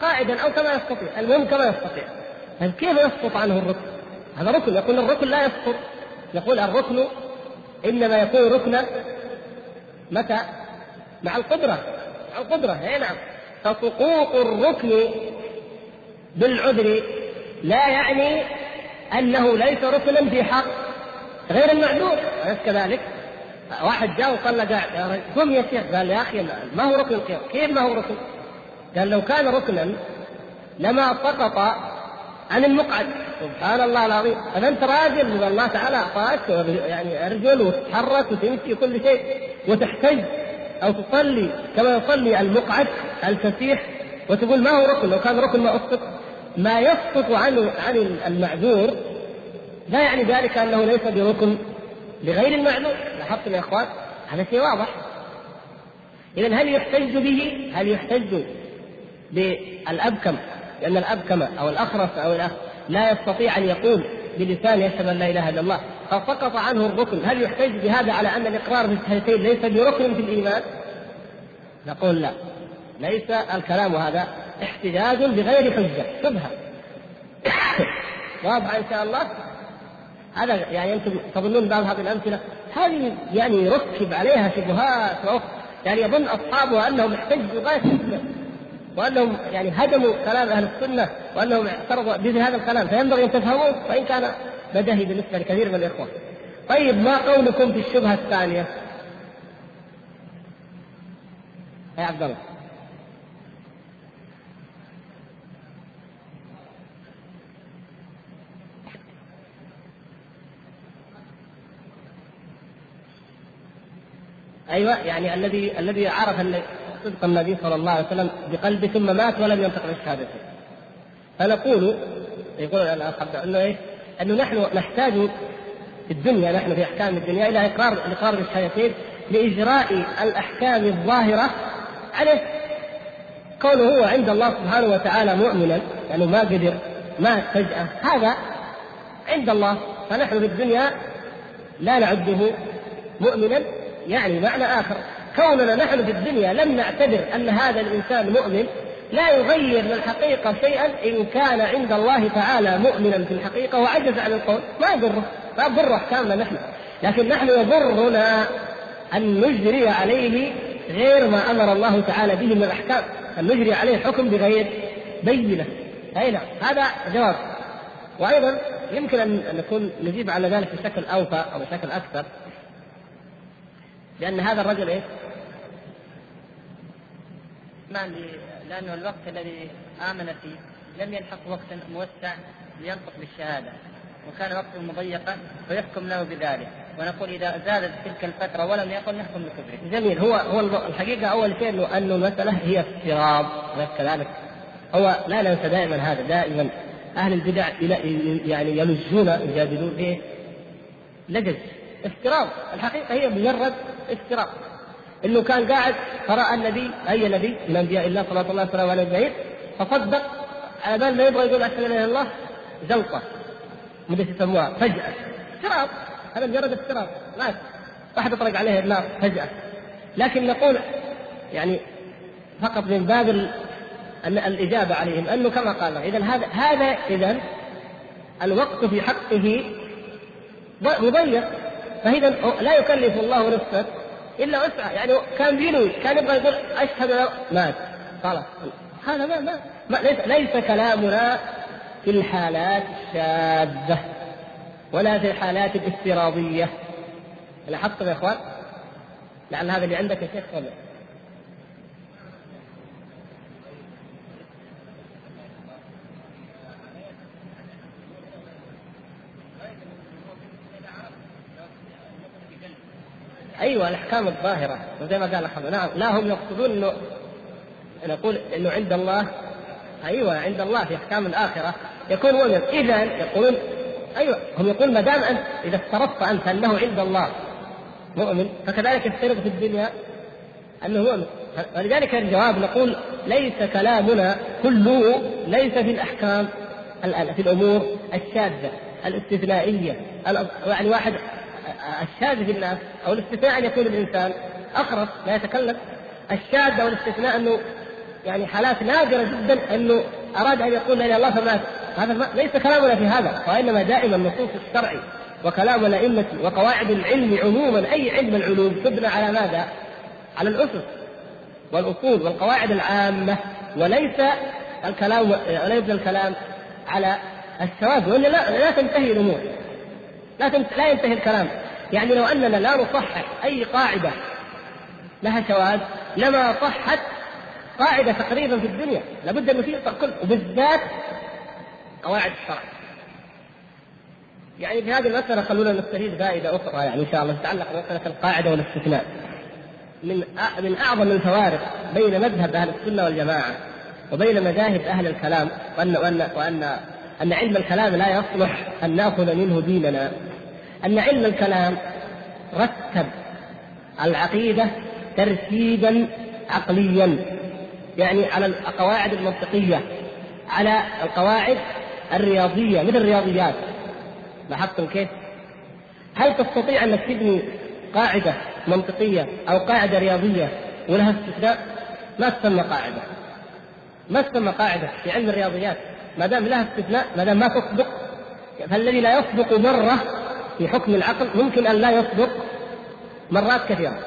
قاعدا أو كما يستطيع. المهم كما يستطيع. طيب كيف يسقط عنه الركن؟ هذا ركن. يقول الركن لا يسقط. يقول الركن إنما يكون ركنا متى؟ مع القدرة. مع القدرة. أي نعم. فسقوط الركن بالعذر لا يعني أنه ليس ركنا في حق غير المعذور. أليس كذلك؟ واحد جاء وقال له قم يا شيخ. قال يا أخي ما هو ركن كيف ما هو ركن؟ قال لو كان ركنا لما سقط عن المقعد. سبحان الله العظيم. فانت راجل الله تعالى؟ أعطاك يعني أرجل وتتحرك وتمشي وكل شيء وتحتج أو تصلي كما يصلي المقعد الفسيح وتقول ما هو ركن؟ لو كان ركن ما أسقط. ما يسقط عن عن المعذور لا يعني ذلك أنه ليس بركن لغير المعذور. لاحظتم يا إخوان؟ هذا شيء واضح. اذا هل يحتج به؟ هل يحتج بالأبكم لأن الأبكم أو الأخرس أو الأخ لا يستطيع أن يقول بلسان يشهد أن لا إله إلا الله. فسقط عنه الركن. هل يحتج بهذا على أن الاقرار بالشهادتين ليس بركن في الإيمان؟ نقول لا. ليس الكلام هذا احتجاج بغير حجة. شبهه واضحه إن شاء الله؟ هذا يعني أنتم تظنون بعض هذه الأمثلة؟ هذه يعني يركب عليها شبهات يعني يظن أصحابها أنهم احتجوا غايه وأنهم يعني هدموا كلام أهل السنة وأنهم اعترضوا بهذا هذا الكلام فينبغي أن تفهموه وإن كان بدهي بالنسبة لكثير من الإخوة. طيب ما قولكم في الشبهة الثانية؟ يا عبد الله. أيوه يعني الذي الذي عرف صدق النبي صلى الله عليه وسلم بقلبه ثم مات ولم ينطق بالشهادتين فنقول يقول الأخ انه إيه؟ أنه نحن نحتاج في الدنيا نحن في أحكام الدنيا إلى إقرار الاقرار بالشهادتين لإجراء الأحكام الظاهرة عليه. كونه هو عند الله سبحانه وتعالى مؤمنا يعني ما قدر مات فجأة هذا عند الله. فنحن في الدنيا لا نعده مؤمنا يعني معنى آخر. كوننا نحن في الدنيا لم نعتبر أن هذا الإنسان مؤمن لا يغير من الحقيقة شيئا إن كان عند الله تعالى مؤمنا في الحقيقة وعجز عن القول. ما يضره ما يضر أحكامنا نحن. لكن نحن يضرنا أن نجري عليه غير ما أمر الله تعالى به من الأحكام. أن نجري عليه حكم بغير بينة. أي نعم هذا جواب. وأيضا يمكن أن نكون نجيب على ذلك بشكل أوفى أو بشكل أكثر لأن هذا الرجل إيه؟ نعم لأنه الوقت الذي آمن فيه لم يلحق وقت موسع لينطق بالشهادة وكان وقته مضيقا فيحكم له بذلك ونقول إذا زادت تلك الفترة ولم يقل نحكم بكفره. جميل هو هو الحقيقة أول شيء أنه أنه المسألة هي افتراض كذلك هو لا ننسى دائما هذا دائما أهل البدع يعني يلجون يجادلون إيه؟ لجج افتراض الحقيقة هي مجرد افتراض إنه كان قاعد قرأ النبي أي نبي من أنبياء الله صلى الله عليه وسلم أجمعين فصدق على بال ما يبغى يقول اشهد ان اله الا الله زلقه مدة يسموها فجأة. افتراض. هذا مجرد افتراض؟ ما واحد يطلق عليه النار فجأة. لكن نقول يعني فقط من باب الإجابة عليهم أنه كما قال إذا هذا هذا إذا الوقت في حقه مضيق. فإذا لا يكلف الله نفسا إلا وسعها يعني كان بينوي كان يبغى يقول أشهد مات. خلاص. هذا ما, ما, ما ليس, ليس كلامنا في الحالات الشاذة ولا في الحالات الافتراضية. لاحظتم يا إخوان؟ لعل هذا اللي عندك يا شيخ أيوه الأحكام الظاهرة. وزي ما قال الاخ نعم لا هم يقصدون انه نقول إنه عند الله. أيوه عند الله في أحكام الآخرة. يكون مؤمن اذا يقولون أيوه هم يقولون ما دام انت إذا افترضت أنت أنه عند الله مؤمن فكذلك يفترض في الدنيا أنه مؤمن. ولذلك الجواب نقول ليس كلامنا كله ليس في الأحكام في الأمور الشاذة الاستثنائية يعني واحد الشاذ في الناس أو الاستثناء أن يكون الإنسان اخرس لا يتكلم. الشاذ أو الاستثناء أنه يعني حالات نادرة جدا أنه أراد أن يقول لا الله فمات هذا ليس كلامنا في هذا وإنما دائما النصوص الشرعي وكلام الأئمة وقواعد العلم عموما أي علم العلوم تبنى على ماذا؟ على الأسس والأصول والقواعد العامة وليس الكلام ولا يبنى الكلام على الشواذ والا لا, لا تنتهي الأمور. لا لا ينتهي الكلام. يعني لو أننا لا نصحح أي قاعدة لها شواذ لما صحت قاعدة تقريبا في الدنيا لابد ان نثير كل وبالذات قواعد الشرع يعني في هذه المسألة خلونا نستفيد فائدة أخرى يعني إن شاء الله تتعلق بمسألة القاعدة والاستثناء. من من أعظم الفوارق بين مذهب أهل السنة والجماعة وبين مذاهب أهل الكلام وأن وأن وأن أن علم الكلام لا يصلح أن نأخذ منه ديننا أن علم الكلام رتب العقيدة ترتيبا عقليا يعني على القواعد المنطقية على القواعد الرياضية مثل الرياضيات لاحظتم كيف؟ هل تستطيع أنك تبني قاعدة منطقية أو قاعدة رياضية ولها استثناء؟ ما تسمى قاعدة ما تسمى قاعدة في علم الرياضيات ما دام لها استثناء ما دام ما تصدق فالذي لا يصدق مرة في حكم العقل ممكن أن لا يصدق مرات كثيرة.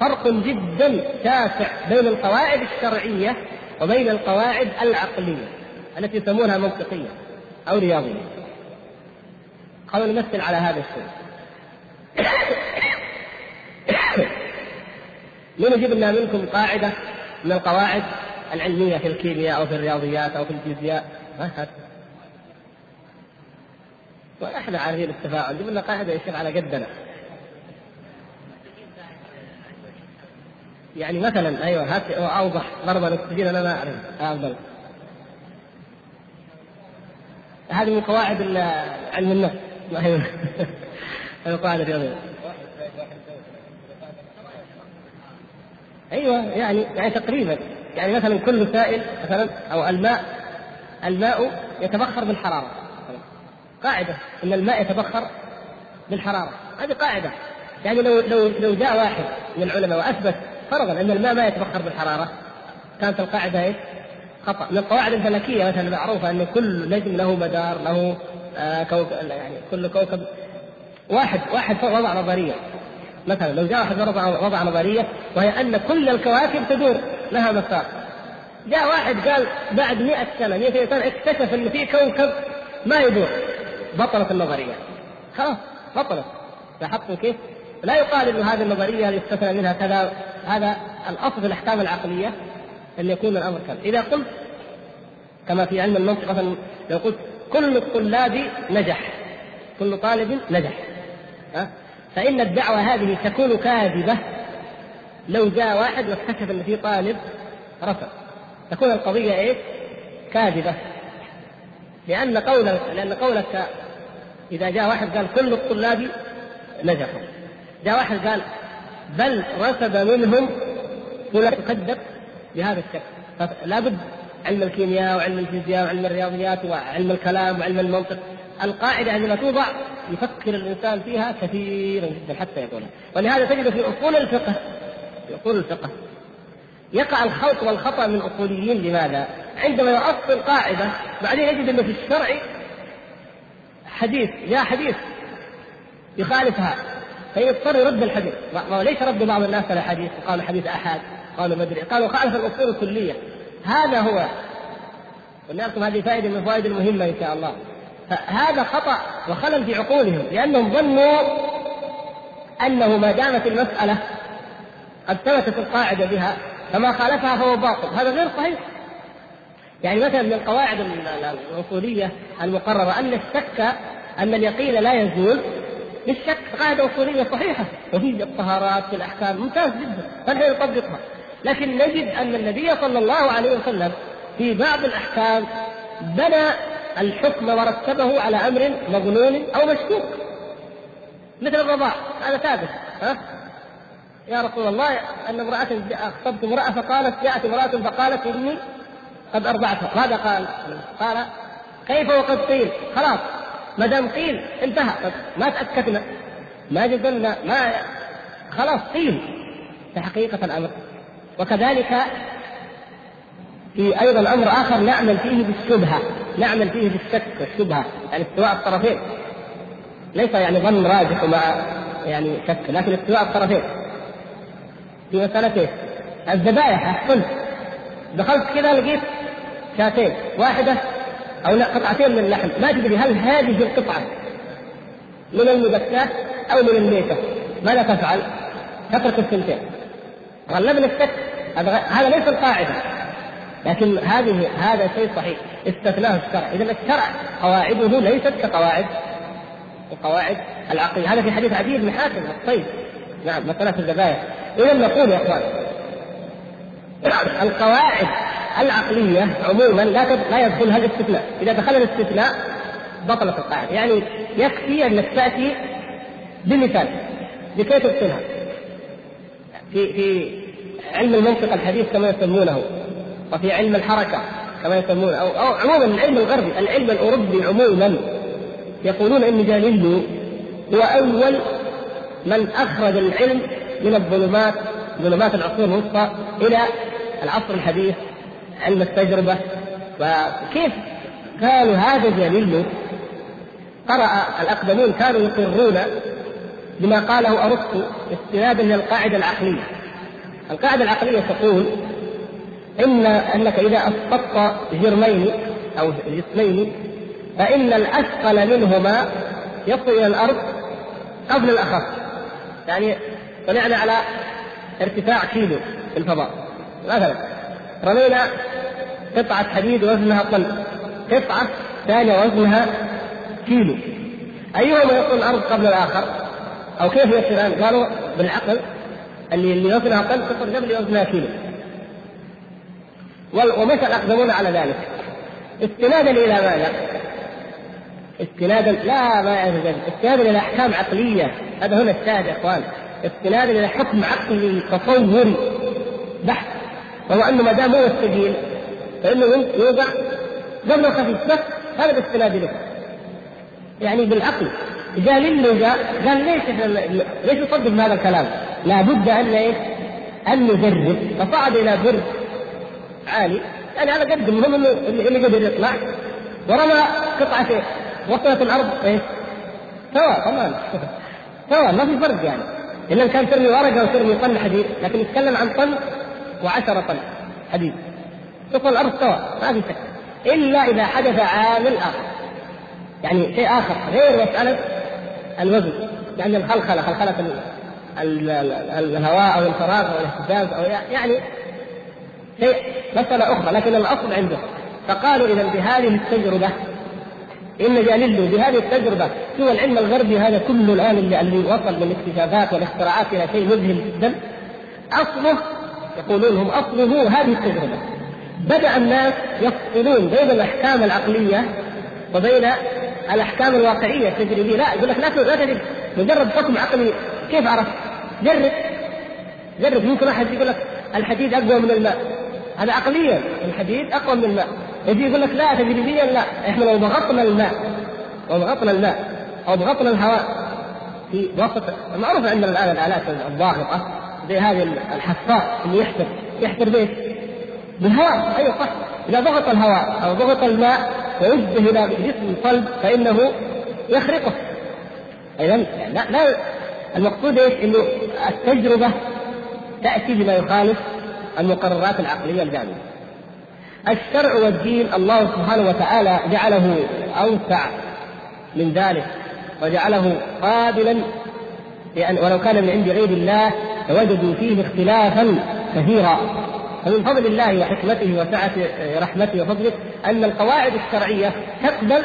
فرق جدا شاسع بين القواعد الشرعية وبين القواعد العقلية التي يسمونها منطقية أو رياضية. خلونا نمثل على هذا الشيء. من يجيب لنا منكم قاعدة من القواعد العلمية في الكيمياء أو في الرياضيات أو في الفيزياء. وإحنا عارفين التفاعل. جبنا قاعدة يا شيخ على قدنا. يعني مثلا أيوه هات أوضح ضربا للسجين أنا ما أعرف. أفضل. هذه من قواعد علم النفس. ما هي القواعد الرياضية. أيوه يعني يعني تقريبا. يعني مثلا كل سائل مثلا أو الماء الماء يتبخر بالحرارة. قاعدة إن الماء يتبخر بالحرارة. هذه قاعدة. يعني لو لو لو جاء واحد من العلماء وأثبت فرضا إن الماء ما يتبخر بالحرارة كانت القاعدة إيش؟ خطأ. من القواعد الفلكية مثلا المعروفة إن كل نجم له مدار له آه كوكب يعني كل كوكب واحد واحد وضع نظرية. مثلا لو جاء واحد وضع وضع نظرية وهي أن كل الكواكب تدور لها مسار جاء واحد قال بعد 100 سنة 200 سنة اكتشف إن في كوكب ما يدور. بطلت النظريه خلاص بطلت. لاحظتم كيف؟ لا يقال انه هذه النظريه يستثنى منها كذا. هذا الأصل في الأحكام العقلية أن يكون الأمر كذا. إذا قلت كما في علم المنطق مثلا لو قلت كل الطلاب نجح كل طالب نجح. ها؟ فإن الدعوة هذه تكون كاذبة. لو جاء واحد واكتشف أن في طالب رفض. تكون القضية إيه؟ كاذبة. لأن قول لأن قولك إذا جاء واحد قال كل الطلاب نجحوا. جاء واحد قال بل رسب منهم ولا تكذب بهذا الشكل. فلا بد علم الكيمياء وعلم الفيزياء وعلم الرياضيات وعلم الكلام وعلم المنطق. القاعدة عندما توضع يفكر الإنسان فيها كثيرا جدا حتى يقولها. ولهذا تجد في أصول الفقه في أصول الفقه يقع الخلط والخطأ من الأصوليين لماذا؟ عندما يؤصل قاعدة بعدين يجد أنه في الشرع حديث جاء حديث يخالفها فيضطر يرد الحديث. وليس رد بعض الناس على حديث وقالوا حديث احاد قالوا مدري قالوا خالف الأصول الكليه هذا هو. قلنا لكم هذه فائدة من الفوائد المهمة إن شاء الله. فهذا خطأ وخلل في عقولهم لأنهم ظنوا أنه ما دامت المسألة قد ثبتت القاعدة بها فما خالفها فهو باطل. هذا غير صحيح. يعني مثلا من القواعد الأصولية المقررة أن الشك أن اليقين لا يزول بالشك. قاعدة أصولية صحيحة. وفي الطهارات في الأحكام ممتاز جدا. فنحن نطبقها لكن نجد أن النبي صلى الله عليه وسلم في بعض الأحكام بنى الحكم ورتبه على أمر مظنون أو مشكوك. مثل الرضاع. هذا ثابت. ها؟ يا رسول الله أن امرأة أخطبت امرأة فقالت جاءت امرأة فقالت إني قد أرضعتها ماذا قال؟ قال كيف وقد قيل؟ خلاص ما دام قيل انتهى. ما تأكدنا. ما جدلنا ما خلاص قيل. في حقيقه الأمر. وكذلك في أيضا أمر آخر نعمل فيه بالشبهة. نعمل فيه بالشك والشبهة يعني استواء الطرفين. ليس يعني ظن راجح ومع يعني شك لكن استواء الطرفين. في مسألة؟ الذبائح أحسنت. دخلت كذا لقيت شاتين واحدة أو لا قطعتين من اللحم. ما تدري هل هذه القطعة من المبكاة أو من الميتة؟ ماذا تفعل؟ تترك الثنتين. غلبنا الشك هذا ليس القاعدة. لكن هذه هذا شيء صحيح. استثناه الشرع. إذا الشرع قواعده ليست كقواعد. القواعد العقلية. هذا في حديث عدي بن حاتم الطيب. نعم مسألة الذبائح إذا نقول يا إخوان القواعد العقلية عموما لا لا يدخلها الاستثناء، إذا دخل الاستثناء بطلت القاعدة، يعني يكفي أنك تأتي بمثال لكي تبطلها. في في علم المنطق الحديث كما يسمونه وفي علم الحركة كما يسمونه أو, أو عموما العلم الغربي، العلم الأوروبي عموما يقولون أن جاليليو هو أول من أخرج العلم من الظلمات ظلمات العصور الوسطى إلى العصر الحديث علم التجربة. وكيف قالوا هذا جليل قرأ الأقدمون كانوا يقرون بما قاله أرسطو استنادا للقاعدة العقلية. القاعدة العقلية تقول إن أنك إذا أسقطت جرمين أو جسمين فإن الأثقل منهما يصل إلى الأرض قبل الأخف يعني طلعنا على ارتفاع كيلو في الفضاء. مثلا رمينا قطعة حديد وزنها طن. قطعة ثانية وزنها كيلو. أيهما يصل الأرض قبل الآخر؟ أو كيف يصيران؟ قالوا بالعقل اللي اللي وزنها طن صفر جبل وزنها كيلو. ومشى الاقدمون على ذلك. استنادا إلى ماذا؟ استنادا لا ما يعرف ذلك. استنادا إلى أحكام عقلية. هذا هنا الشاهد يا إخوان. استنادا إلى حكم عقلي تصوري بحت وهو انه ما دام هو السبيل فإنه يوضع قبل خفيف بس هذا الاستناد له. يعني بالعقل. جاء للغة قال ليش ليش نصدق هذا الكلام؟ لابد أن إيش؟ أن نجرب. فصعد إلى برج عالي. يعني على قد المهم انه اللي قدر يطلع. ورمى قطعة وصلت الأرض إيش؟ سواء طبعا سواء ما في فرق يعني. إلا كان ترمي ورقة وترمي طن حديد لكن يتكلم عن طن وعشرة طن حديد تصل الأرض سواء ما في شك. إلا إذا حدث عامل آخر. يعني شيء آخر غير مسألة الوزن. يعني الخلخلة خلخلة الهواء أو الفراغ أو الاهتزاز أو يعني شيء مسألة أخرى لكن الأصل عنده. فقالوا إذا بهذه التجربة إن جاليليو بهذه التجربة. سوى العلم الغربي هذا كله الآن اللي, اللي وصل من الاكتشافات والاختراعات إلى شيء مذهل جدا. أصله يقولون هم أصله هذه التجربة. بدأ الناس يفصلون بين الأحكام العقلية وبين الأحكام الواقعية التجريبية. لا يقول لك لا لا تجد مجرد حكم عقلي. كيف عرفت؟ جرب. جرب. ممكن احد يقول لك الحديد أقوى من الماء. هذا عقليا. الحديد أقوى من الماء. يجي يقول لك لا تجريبيا لا. إحنا لو ضغطنا الماء لو ضغطنا الماء أو ضغطنا الهواء في وسط معروف عندنا الان الآلات الضاغطه زي هذه الحفاء اللي يحفر يحفر بيت بالهواء أيوه صح إذا ضغط الهواء أو ضغط الماء ويشبه إلى جسم القلب فإنه يخرقه اذا لا لا المقصود إيش؟ إنه التجربة تأتي بما يخالف المقررات العقلية الجامده. الشرع والدين الله سبحانه وتعالى جعله اوسع من ذلك وجعله قابلا لأن ولو كان من عند غير الله لوجدوا فيه اختلافا كثيرا. فمن فضل الله وحكمته وسعة رحمته وفضله أن القواعد الشرعية تقبل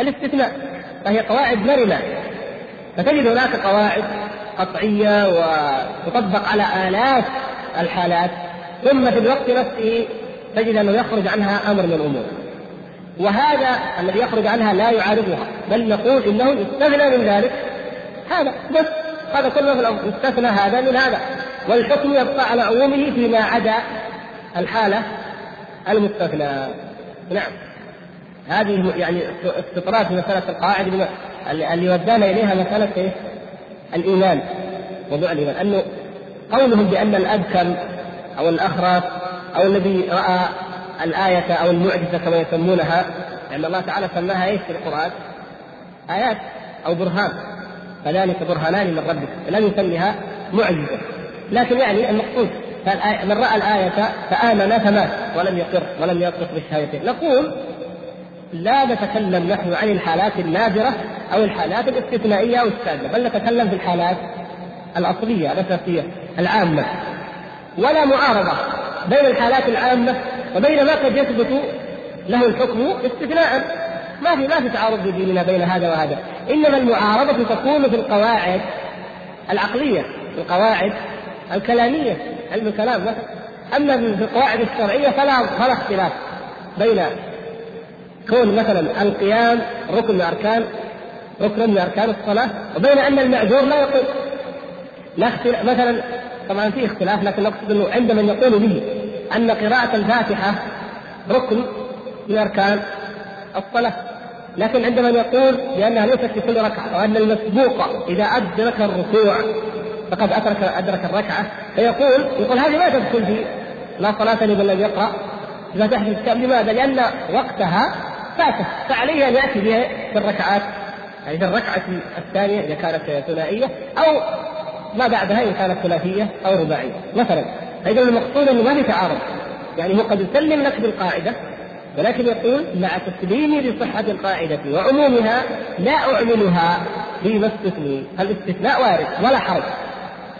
الاستثناء فهي قواعد مرنة. فتجد هناك قواعد قطعية وتطبق على آلاف الحالات ثم في الوقت نفسه تجد أنه يخرج عنها أمر من الأمور. وهذا الذي يخرج عنها لا يعارضها بل نقول انه يستثنى من ذلك. هذا بس. هذا كله في الامر يستثنى هذا من هذا. والحكم يبقى على عمومه فيما عدا الحالة المستثنى. نعم. هذه يعني استطراد مسألة القواعد اللي ودانا إليها مسألة إيه؟ الإيمان. موضوع الإيمان. أنه قولهم بأن الأبكم أو الأخرس أو الذي رأى الآية أو المعجزة كما يسمونها لأن الله تعالى سماها إيش في القرآن؟ آيات أو برهان. فذلك برهانان من ربك لم يسميها معجزة. لكن يعني المقصود من رأى الآية فآمن فمات ولم يقر ولم ينطق بالشهادتين نقول لا نتكلم نحن عن الحالات النادرة أو الحالات الاستثنائية أو السادة بل نتكلم في الحالات الأصلية الأساسية العامة. ولا معارضة بين الحالات العامة وبين ما قد يثبت له الحكم استثناء. ما في ما في تعارض بديننا بين هذا وهذا. إنما المعارضة تكون في القواعد العقلية القواعد الكلامية علم الكلام مثلا. أما في القواعد الشرعية فلا فلا اختلاف بين كون مثلا القيام ركن من أركان ركن من أركان الصلاة وبين أن المعذور لا يقول لا اختلاف مثلا طبعا في اختلاف لكن نقصد إنه عند من يقول به أن قراءة الفاتحة ركن من أركان الصلاة. لكن عندما يقول بانها ليست في كل ركعة وان المسبوق إذا أدرك الركوع فقد أدرك أدرك الركعة فيقول يقول هذه ما تدخل في لا صلاة لمن لم يقرأ. فاتحة الكتاب لماذا؟ لأن وقتها فاته فعليه أن يأتي بها في الركعات. يعني في الركعة الثانية إذا كانت ثنائية أو ما بعدها إن كانت ثلاثية أو رباعية مثلا. فإذا المقصود أنه ما في تعارض. يعني هو قد يسلم لك بالقاعدة ولكن يقول مع تسليمي لصحة القاعدة وعمومها لا أعملها فيما استثني الاستثناء وارد؟ ولا حرج.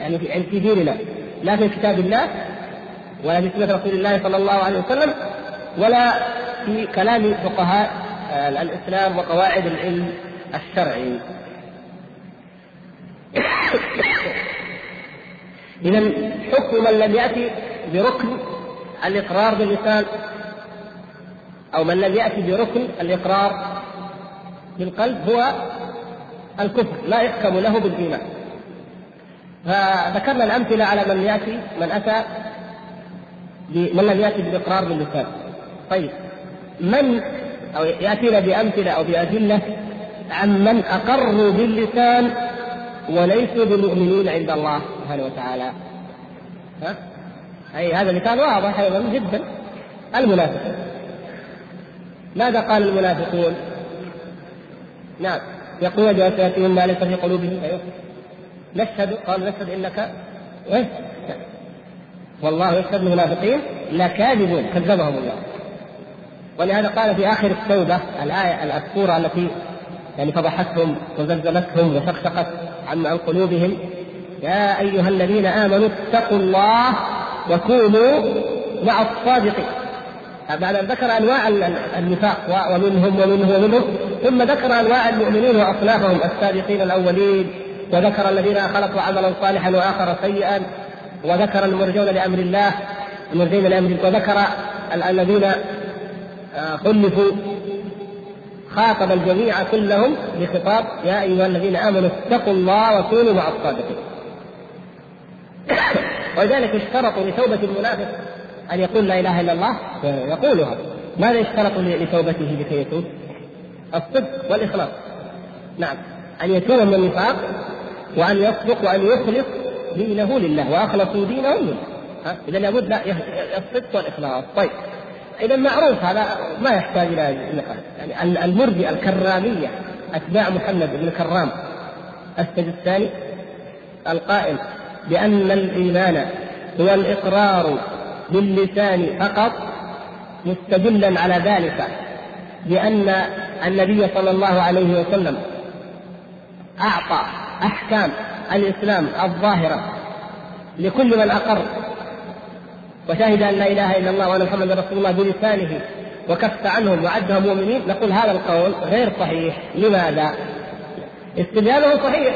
يعني في يعني في ديننا. لا في كتاب الله ولا في سنة رسول الله صلى الله عليه وسلم ولا في كلام فقهاء آه، الإسلام وقواعد العلم الشرعي. إذا حكم من لم يأتي بركن الإقرار باللسان أو من لم يأتي بركن الإقرار بالقلب هو الكفر لا يحكم له بالإيمان. فذكرنا الأمثلة على من يأتي من أتى من لم يأتي بالإقرار باللسان طيب من أو يأتينا بأمثلة أو بأدلة عن من أقروا باللسان وليسوا بمؤمنين عند الله سبحانه وتعالى. ها؟ أي هذا مثال واضح أيضا جدا. المنافقون ماذا قال المنافقون؟ نعم يقول بألسنتهم ما ليس في قلوبهم أيوه نشهد قال نشهد إنك إيه؟ والله يشهد المنافقين لكاذبون كذبهم الله ولهذا قال في آخر التوبة الآية السورة التي يعني فضحتهم وزلزلتهم وشقشقت عن عن قلوبهم يا أيها الذين آمنوا اتقوا الله وكونوا مع الصادقين بعد أن ذكر أنواع النفاق ومنهم ومنه ومنهم ثم ذكر أنواع المؤمنين وأصنافهم السابقين الأولين وذكر الذين خلقوا عملا صالحا وآخر سيئا وذكر المرجون لأمر الله المرجين لأمر وذكر الذين آه، خلفوا خاطب الجميع كلهم بخطاب يا أيها الذين آمنوا اتقوا الله وكونوا مع الصادقين. ولذلك اشترطوا لتوبة المنافق أن يقول لا إله إلا الله يقولها. ماذا اشترطوا لتوبته لكي يتوب؟ الصدق والإخلاص. نعم أن يتوب من النفاق وأن يصدق وأن يخلص دينه لله وأخلصوا دينهم لله. إذا لابد لا الصدق والإخلاص. طيب إذا معروف هذا ما يحتاج إلى نقاش يعني المرجئة الكرامية أتباع محمد بن كرام السجستاني القائل بأن الإيمان هو الإقرار باللسان فقط مستدلا على ذلك بان النبي صلى الله عليه وسلم أعطى أحكام الإسلام الظاهرة لكل من أقر. وشهد أن لا إله إلا الله وأن محمدا رسول الله بلسانه وكف عنهم وعدهم مؤمنين نقول هذا القول غير صحيح. لماذا؟ استدلاله صحيح.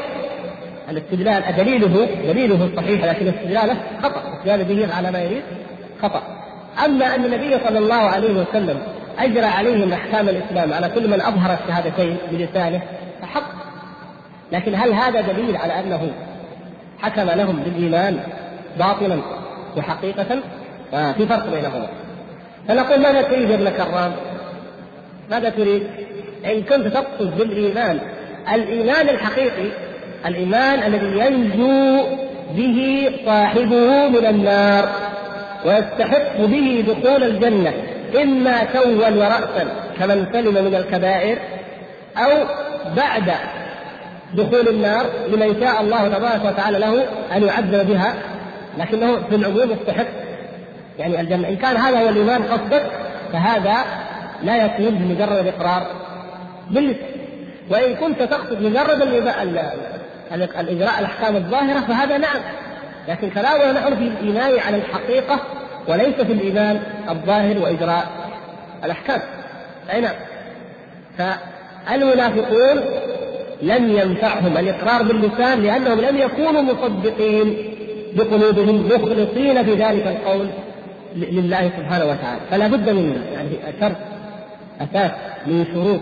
الاستدلال دليله دليله صحيح لكن استدلاله خطأ. استدلاله به على ما يريد. خطأ. أما أن النبي صلى الله عليه وسلم أجرى عليهم أحكام الإسلام على كل من أظهر الشهادتين بلسانه فحق. لكن هل هذا دليل على أنه حكم لهم بالإيمان باطلا وحقيقة؟ آه في فرق بينهما. فنقول ماذا تريد يا ابن كرام؟ ماذا تريد؟ إن كنت تقصد بالإيمان الإيمان الحقيقي الإيمان الذي ينجو به صاحبه من النار. ويستحق به دخول الجنة إما توا ورأسا كمن سلم من الكبائر أو بعد دخول النار لمن شاء الله تبارك وتعالى له أن يعذب بها لكنه في العموم يستحق. يعني الجنة إن كان هذا هو الإيمان قصدك فهذا لا يكون بمجرد الإقرار باللسان وإن كنت تقصد مجرد الإجراء الأحكام الظاهرة فهذا نعم. لكن كلامنا نحن في الإيمان على الحقيقة وليس في الإيمان الظاهر وإجراء الأحكام. أي نعم. فالمنافقون لم ينفعهم الإقرار باللسان لأنهم لم يكونوا مصدقين بقلوبهم مخلصين في ذلك القول لله سبحانه وتعالى. فلا بد من يعني شرط أساس من شروط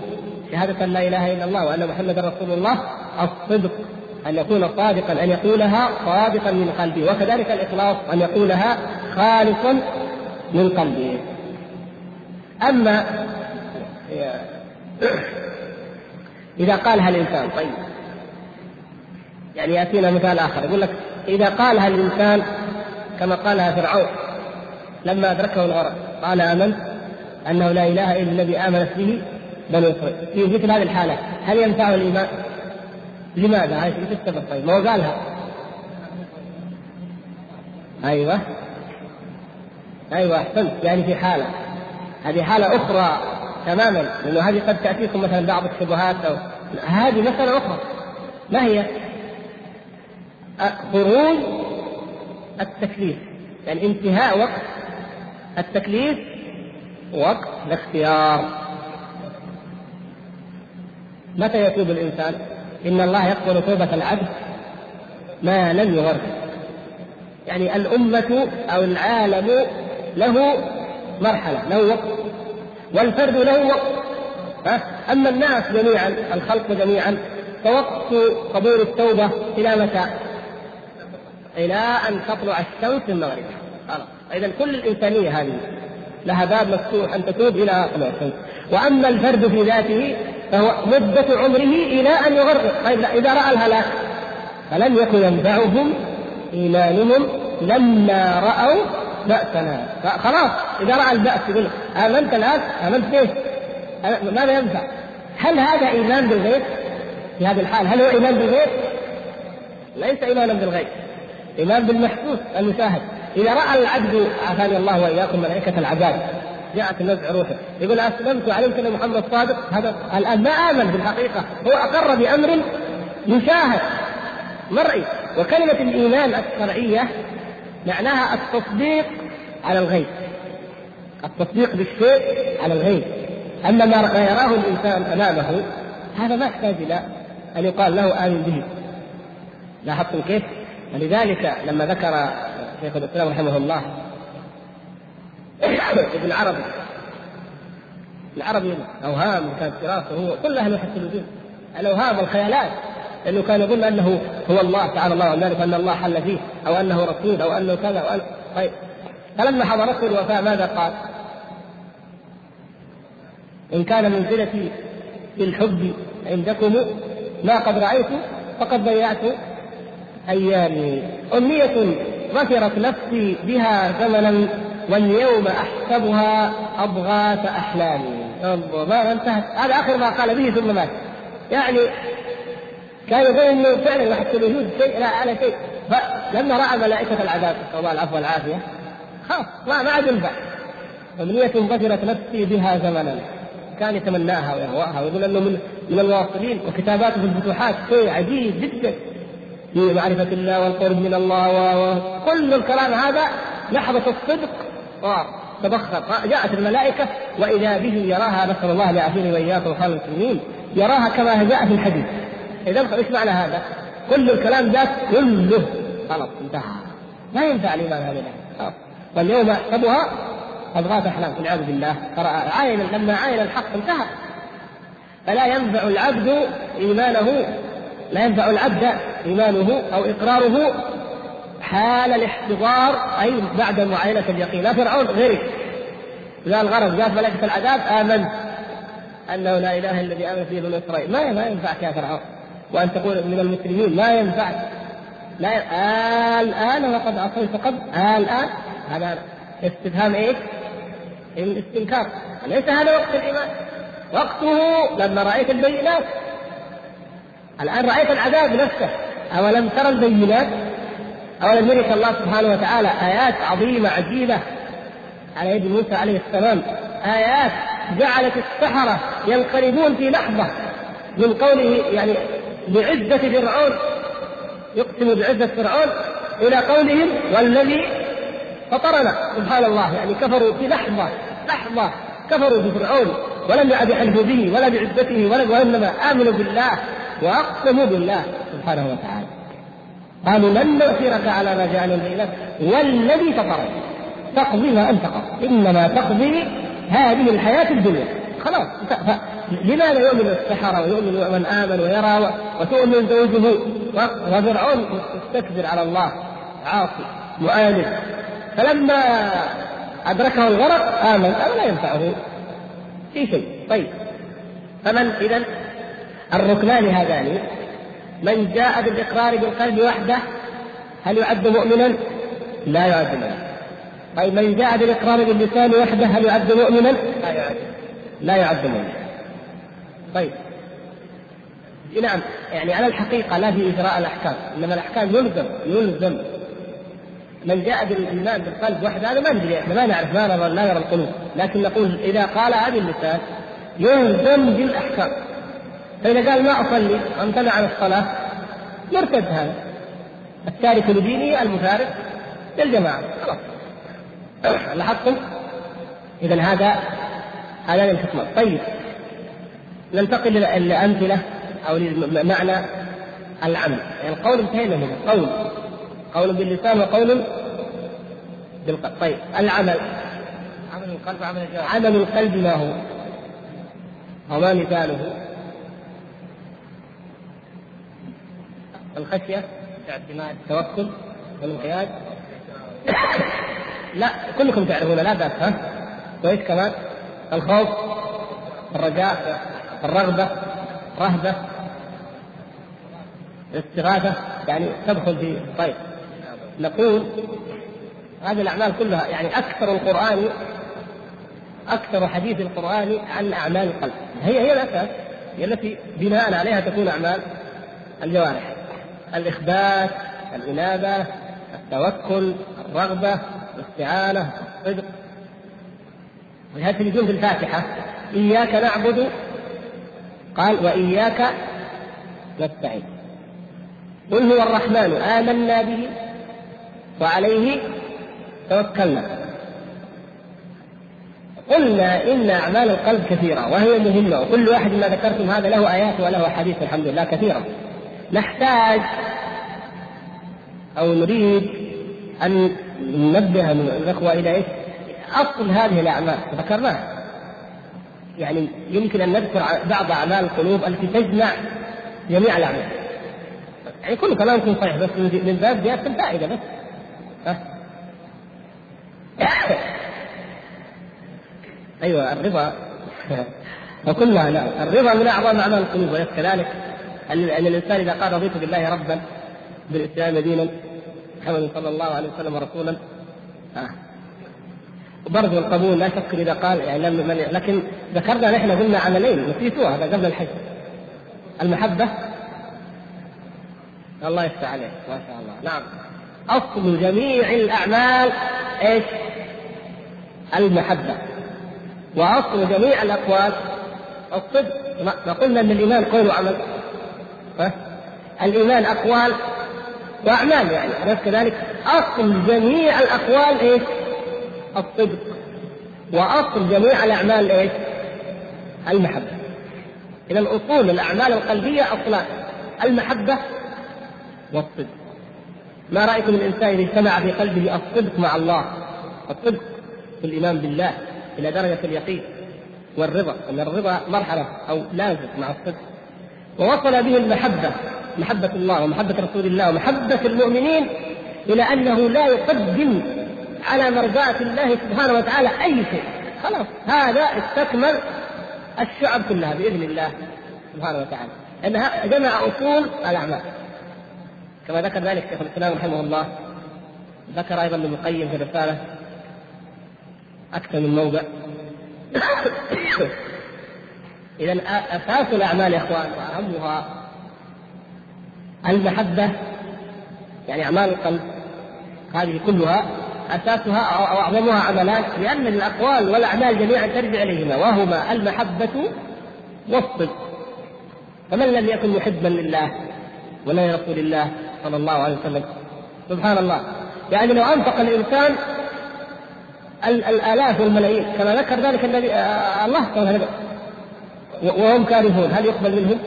شهادة أن لا إله إلا الله وأن محمدا رسول الله الصدق. أن يكون صادقا أن يقولها صادقا من قلبه وكذلك الإخلاص أن يقولها خالصا من قلبه أما إذا قالها الإنسان طيب. يعني يأتينا مثال آخر يقول لك إذا قالها الإنسان كما قالها فرعون لما أدركه الغرق قال آمنت أنه لا إله إلا الذي آمنت به بنو إسرائيل. في مثل هذه الحالة هل ينفعه الإيمان؟ لماذا؟ هذه في السبب طيب ما هو قالها. أيوه. أيوه أحسنت. يعني في حالة. هذه حالة أخرى تماما لأنه هذه قد تأتيكم مثلا بعض الشبهات أو هذه مسألة أخرى. ما هي؟ خروج التكليف. يعني انتهاء وقت التكليف وقت الاختيار. متى يتوب الإنسان؟ إن الله يقبل توبة العبد ما لم يغرق يعني الأمة أو العالم له مرحلة له وقت والفرد له وقت. أما الناس جميعا الخلق جميعا فوقت قبول التوبة إلى متى؟ إلى أن تطلع الشمس من مغربها. خلاص. إذا كل الإنسانية هذه لها باب مفتوح أن تتوب إلى طلوع الشمس وأما الفرد في ذاته فهو مدة عمره إلى أن يغرق طيب إذا رأى الهلاك فلم يكن ينفعهم إيمانهم لما رأوا بأسنا خلاص إذا رأى البأس يقول آمنت الآن آمنت به ماذا ينفع؟ هل هذا إيمان بالغيب؟ في هذه الحال هل هو إيمان بالغيب؟ ليس إيمانا بالغيب إيمان بالمحسوس المشاهد إذا رأى العبد عافاني الله وإياكم ملائكة العذاب جاءت نزع روحه. يقول أسلمت وعلمت أن محمد صادق. هذا الآن ما آمن بالحقيقة. هو أقر بأمر يشاهد مرئي. وكلمة الإيمان الشرعية معناها التصديق على الغيب. التصديق بالشيء على الغيب. أما ما يراه الإنسان أمامه هذا ما يحتاج إلى أن يقال له آمن به. لاحظتم كيف؟ ولذلك لما ذكر شيخ الإسلام رحمه الله ابن عربي العربي أوهام كانت دراسة هو كل أهل الحس الوجود الأوهام والخيالات لأنه كان يظن أنه هو الله تعالى الله عن ذلك أن الله حل فيه أو أنه رسول أو أنه كذا أو أنه طيب. فلما حضرته الوفاة ماذا قال؟ إن كان منزلتي في الحب عندكم ما قد رأيت فقد ضيعت أيامي. أمنية ظفرت نفسي بها زمنا واليوم أحسبها أضغاث أحلامي ما انتهت. هذا آخر ما قال به ثم مات. يعني كان يقول إنه فعلا يحس الوجود شيء لا على شيء. فلما رأى ملائكة العذاب نسال الله العفو والعافيه خلاص ما ما عاد ينفع. أمنية ظفرت نفسي بها زمنا. كان يتمناها ويهواها ويقول إنه من من الواصلين. وكتاباته في الفتوحات شيء عجيب جدا. في معرفة الله والقرب من الله وكل الكلام هذا لحظة الصدق تبخر. جاءت الملائكة وإذا به يراها نسأل الله يعافيني وإياكم وخير المسلمين. يراها كما جاء في الحديث إذا إيش معنى هذا؟ كل الكلام ذاك كله خلاص انتهى. ما ينفع الإيمان هذا واليوم أحسبها أضغاث أحلام والعياذ بالله. عاين لما عاين الحق انتهى. فلا ينفع العبد إيمانه لا ينفع العبد إيمانه أو إقراره حال الاحتضار أي بعد معاينة اليقين. لا فرعون غيرك لا الغرض جاءت ملائكة العذاب آمنت أنه لا إله إلا الذي آمن فيه بنو إسرائيل. ما ما ينفعك يا فرعون. وأن تكون من المسلمين ما ينفعك. لا الآن وقد عصيت قبل. الآن هذا استفهام إيه؟ الاستنكار ليس هذا وقت الإيمان. وقته لما رأيت البينات. الآن رأيت العذاب نفسه. أولم ترى البينات؟ أولم يرك الله سبحانه وتعالى آيات عظيمة عجيبة. على يد موسى عليه السلام. آيات جعلت السحرة ينقلبون في لحظة. من قوله يعني بعزة فرعون يقسم بعزة فرعون إلى قولهم والذي فطرنا. سبحان الله يعني كفروا في لحظة لحظة كفروا بفرعون. ولم يعد به ولا بعزته ولا وإنما آمنوا بالله وأقسموا بالله سبحانه وتعالى. قالوا لن نؤثرك على ما جاءنا البينات والذي فطرك تقضي ما أنت قضي إنما تقضي هذه الحياة الدنيا. خلاص لماذا يؤمن السحرة ويؤمن من آمن ويرى وتؤمن زوجه؟ وفرعون يستكبر على الله عاصي مؤامن فلما أدركه الغرق آمن. أو لا ينفعه. في شيء. طيب. فمن إذا الركنان هذان من جاء بالإقرار بالقلب وحده هل يعد مؤمنا؟ لا يعد مؤمنا. طيب من جاء بالإقرار باللسان وحده هل يعد مؤمنا؟ لا يعد لا يعد مؤمنا. طيب نعم يعني على الحقيقة لا في إجراء الأحكام إنما الأحكام يلزم يلزم. من جاء بالإيمان بالقلب وحده هذا ما ندري إحنا ما نعرف ما نرى القلوب. لكن نقول إذا قال هذه اللسان يلزم بالأحكام. فإذا قال ما أصلي؟ وامتنع عن الصلاة؟ يرتد هذا. التارك لدينه المفارق للجماعة. خلاص. لاحظتم؟ اذا هذا هذان الحكمان طيب. ننتقل إلى امثله أو لمعنى العمل يعني القول انتهينا منه القول قول باللسان وقول بالقلب. طيب. العمل. عمل القلب وعمل الجوارح عمل القلب ما هو؟ وما مثاله؟ الخشية الاعتماد التوكل والانقياد. لا كلكم تعرفون لا بأس ها؟ وايش كمان؟ الخوف الرجاء الرغبة رهبة الاستغاثة يعني تدخل في طيب. نقول هذه الأعمال كلها يعني أكثر القرآن أكثر حديث القرآن عن أعمال القلب. هي هي الأساس هي التي بناء عليها تكون أعمال الجوارح. الإخبات الإنابة التوكل الرغبة الاستعانة الصدق. ولهذا تجدون في الفاتحة. إياك نعبد قال وإياك نستعين. قل هو الرحمن آمنا به وعليه توكلنا. قلنا إن أعمال القلب كثيرة وهي مهمة. وكل واحد ما ذكرتم هذا له آيات وله حديث الحمد لله كثيرة. نحتاج أو نريد أن ننبه الإخوة إلى إيش؟ أصل هذه الأعمال. ذكرناها يعني يمكن أن نذكر بعض أعمال القلوب التي تجمع جميع الأعمال. يعني كل كلامكم صحيح بس من باب زيادة الفائدة بس. ها؟ أيوه الرضا. وكلها لا الرضا من أعظم أعمال القلوب وليس كذلك؟ أن الإنسان إذا قال رضيت بالله ربا بالإسلام دينا محمد صلى الله عليه وسلم رسولا آه. برضو القبول لا شك إذا قال يعني لكن ذكرنا نحن قلنا عملين نسيتوها هذا قبل الحج المحبة الله يفتح عليك ما شاء الله نعم أصل جميع الأعمال إيش؟ المحبة وأصل جميع الأقوال الصدق ما قلنا إن الإيمان قول وعمل؟ الإيمان أقوال وأعمال يعني. اليس كذلك؟ أصل جميع الأقوال إيش؟ الصدق. وأصل جميع الأعمال إيش؟ المحبة. إذا اصول الأعمال القلبية أصلان المحبة والصدق. ما رأيكم الإنسان إذا اجتمع في قلبه الصدق مع الله؟ الصدق في الإيمان بالله إلى درجة اليقين والرضا. أن الرضا مرحلة أو لازم مع الصدق. ووصل به المحبة محبة الله ومحبة رسول الله ومحبة المؤمنين إلى أنه لا يقدم على مرضاة الله سبحانه وتعالى أي شيء. خلاص هذا استكمل الشعب كلها بإذن الله سبحانه وتعالى. انها جمع أصول الأعمال. كما ذكر ذلك شيخ الإسلام رحمه الله ذكر أيضا ابن القيم في الرساله أكثر من موضع. اذا أساس الأعمال يا إخوان وأهمها المحبة يعني أعمال القلب هذه كلها أساسها أو أعظمها عملان لأن الأقوال والأعمال جميعا ترجع إليهما وهما المحبة والصدق. فمن لم يكن محبا لله ولا لرسول الله صلى الله عليه وسلم؟ سبحان الله. يعني لو أنفق الإنسان الآلاف والملايين كما ذكر ذلك النبي آه الله وهم كارهون هل يقبل منهم؟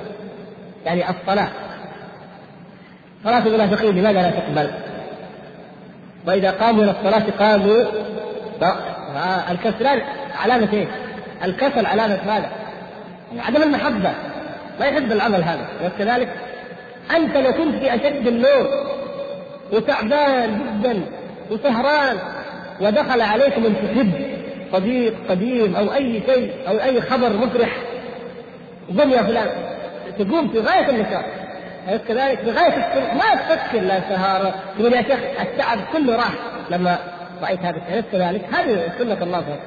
يعني الصلاة صلاة المنافقين لماذا لا تقبل؟ وإذا قاموا إلى الصلاة قاموا الكسلان علامة إيه؟ الكسل علامة هذا عدم المحبة ما يحب العمل هذا وكذلك أنت لو كنت في أشد النوم وتعبان جدا وسهران ودخل عليك من تحب صديق قديم أو أي شيء أو أي خبر مفرح قم يا فلان تقوم في غاية النشاط أليس كذلك؟ بغايه السرور ما تفكر لا سهارة. تقول يا شيخ التعب كله راح. لما رأيت هذا أليس كذلك؟ هذه سنة الله فيه.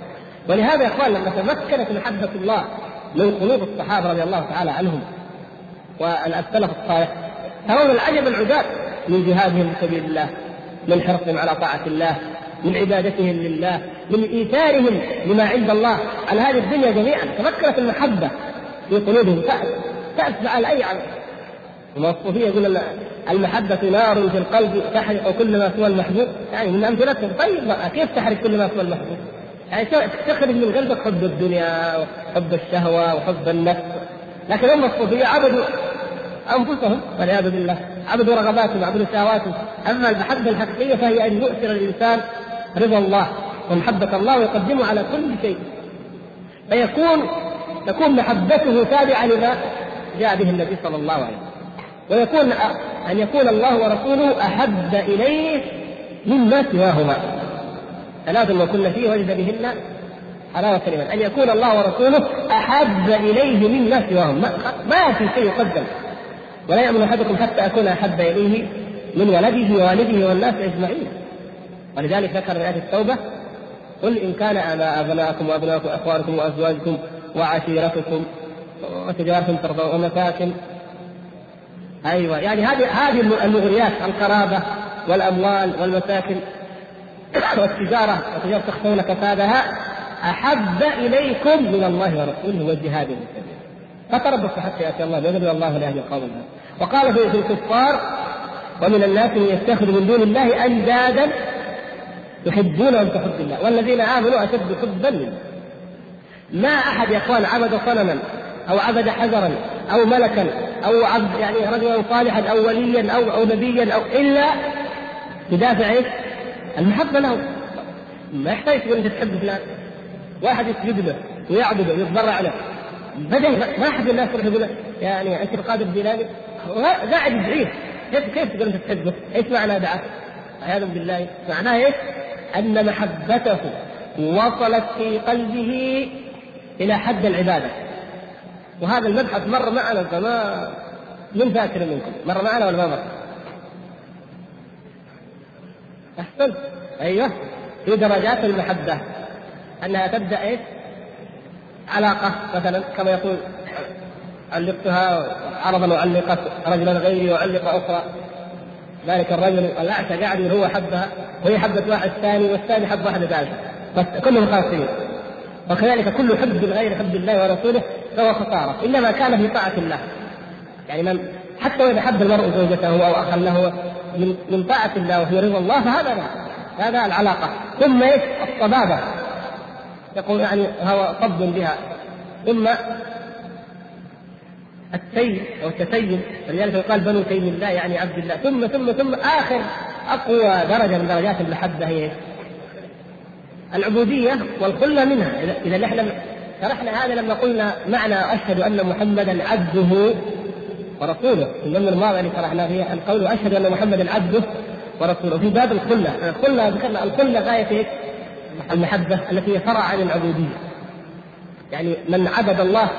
ولهذا يا إخوان لما تمكنت محبة الله من قلوب الصحابة رضي الله تعالى عنهم والسلف الصالح ترون العجب العجاب من جهادهم في سبيل الله من حرصهم على طاعة الله من عبادتهم لله من إيثارهم لما عند الله على هذه الدنيا جميعا. تفكرت المحبة في قلوبهم تأتبع على أي عمل. الصوفية يقول المحبة نار في القلب تحرق كل ما سوى المحبوب. يعني من أمثلتهم طيب كيف تحرق كل ما سوى المحبوب؟ يعني تخرج من قلبك حب الدنيا وحب الشهوة وحب النفس. لكن هم الصوفية عبدوا أنفسهم والعياذ بالله عبدوا رغباتهم عبدوا شهواتهم. أما المحبة الحقيقية فهي أن يؤثر الإنسان رضا الله ومحبة الله ويقدمه على كل شيء. فيكون تكون محبته تابعة لما جاء به النبي صلى الله عليه وسلم. ويكون أن يكون الله ورسوله أحب إليه مما سواهما. ثلاث وكن فيه وجد بهن حلاوة كلمة. أن يكون الله ورسوله أحب إليه مما سواهم ما, ما في شيء يقدم. ولا يأمن أحدكم حتى أكون أحب إليه من ولده ووالده والناس أجمعين. ولذلك ذكر في آية التوبة قل إن كان آباء أبناءكم وأبناءكم وأخوانكم وأزواجكم وعشيرتكم وتجارة ترضون ومساكن. أيوة يعني هذه هذه المغريات القرابة والأموال والمساكن والتجارة وتجارة تخشون كسادها أحب إليكم من الله ورسوله والجهاد في فتربصوا حتى يأتي الله بإذن الله لا يهدي القوم. وقال في الكفار ومن الناس من يتخذ من دون الله أندادا يحبونهم كحب الله والذين آمنوا أشد حبا لله ما أحد يا إخوان عبد صنما أو عبد حجرا أو ملكا أو عبد يعني رجلا صالحا أو وليا أو أو نبيا أو إلا بدافع إيش؟ المحبة له ما يحتاج تقول أنت تحب فلان واحد يسجد له ويعبده ويتضرع له بدل ما أحد الناس يروح يقول يعني أنت القادر الجيلاني قاعد يدعيه كيف كيف تقول أنت تحبه؟ إيش معنى دعاء؟ عياذا بالله معناه إيش؟ أن محبته وصلت في قلبه إلى حد العبادة. وهذا المبحث مر معنا فما من فاكر منكم. مر معنا ولا ما مر؟ أحسنت. أيوه. في درجات المحبة. أنها تبدأ إيش؟ علاقة مثلا كما يقول علقتها عرضا وعلقت رجلا غيري وعلق أخرى. ذلك الرجل الأعشى قاعد هو حبها. وهي حبت واحد ثاني والثاني حب واحدة ثالثة. بس كلهم خاصين وكذلك كل حب غير حب الله ورسوله فهو خسارة إنما كان في طاعة الله. يعني من حتى وإذا حب المرء زوجته أو اخا له من من طاعة الله وفي رضا الله فهذا هذا العلاقة. ثم إيش؟ الصبابة. يقول يعني هو صب بها. ثم التيم أو التتيم ولذلك يقال بنو تيم الله يعني عبد الله. ثم ثم ثم آخر أقوى درجة من درجات المحبة هي العبودية والخلة منها. اذا إحنا شرحنا هذا لما قلنا معنى أشهد أن محمدا عبده ورسوله. في اليوم الماضي اللي شرحنا فيه القول أشهد أن محمدا عبده ورسوله. في باب الخلة. الخلة ذكرنا الخلة غاية المحبة التي هي فرع عن العبودية. يعني من عبد الله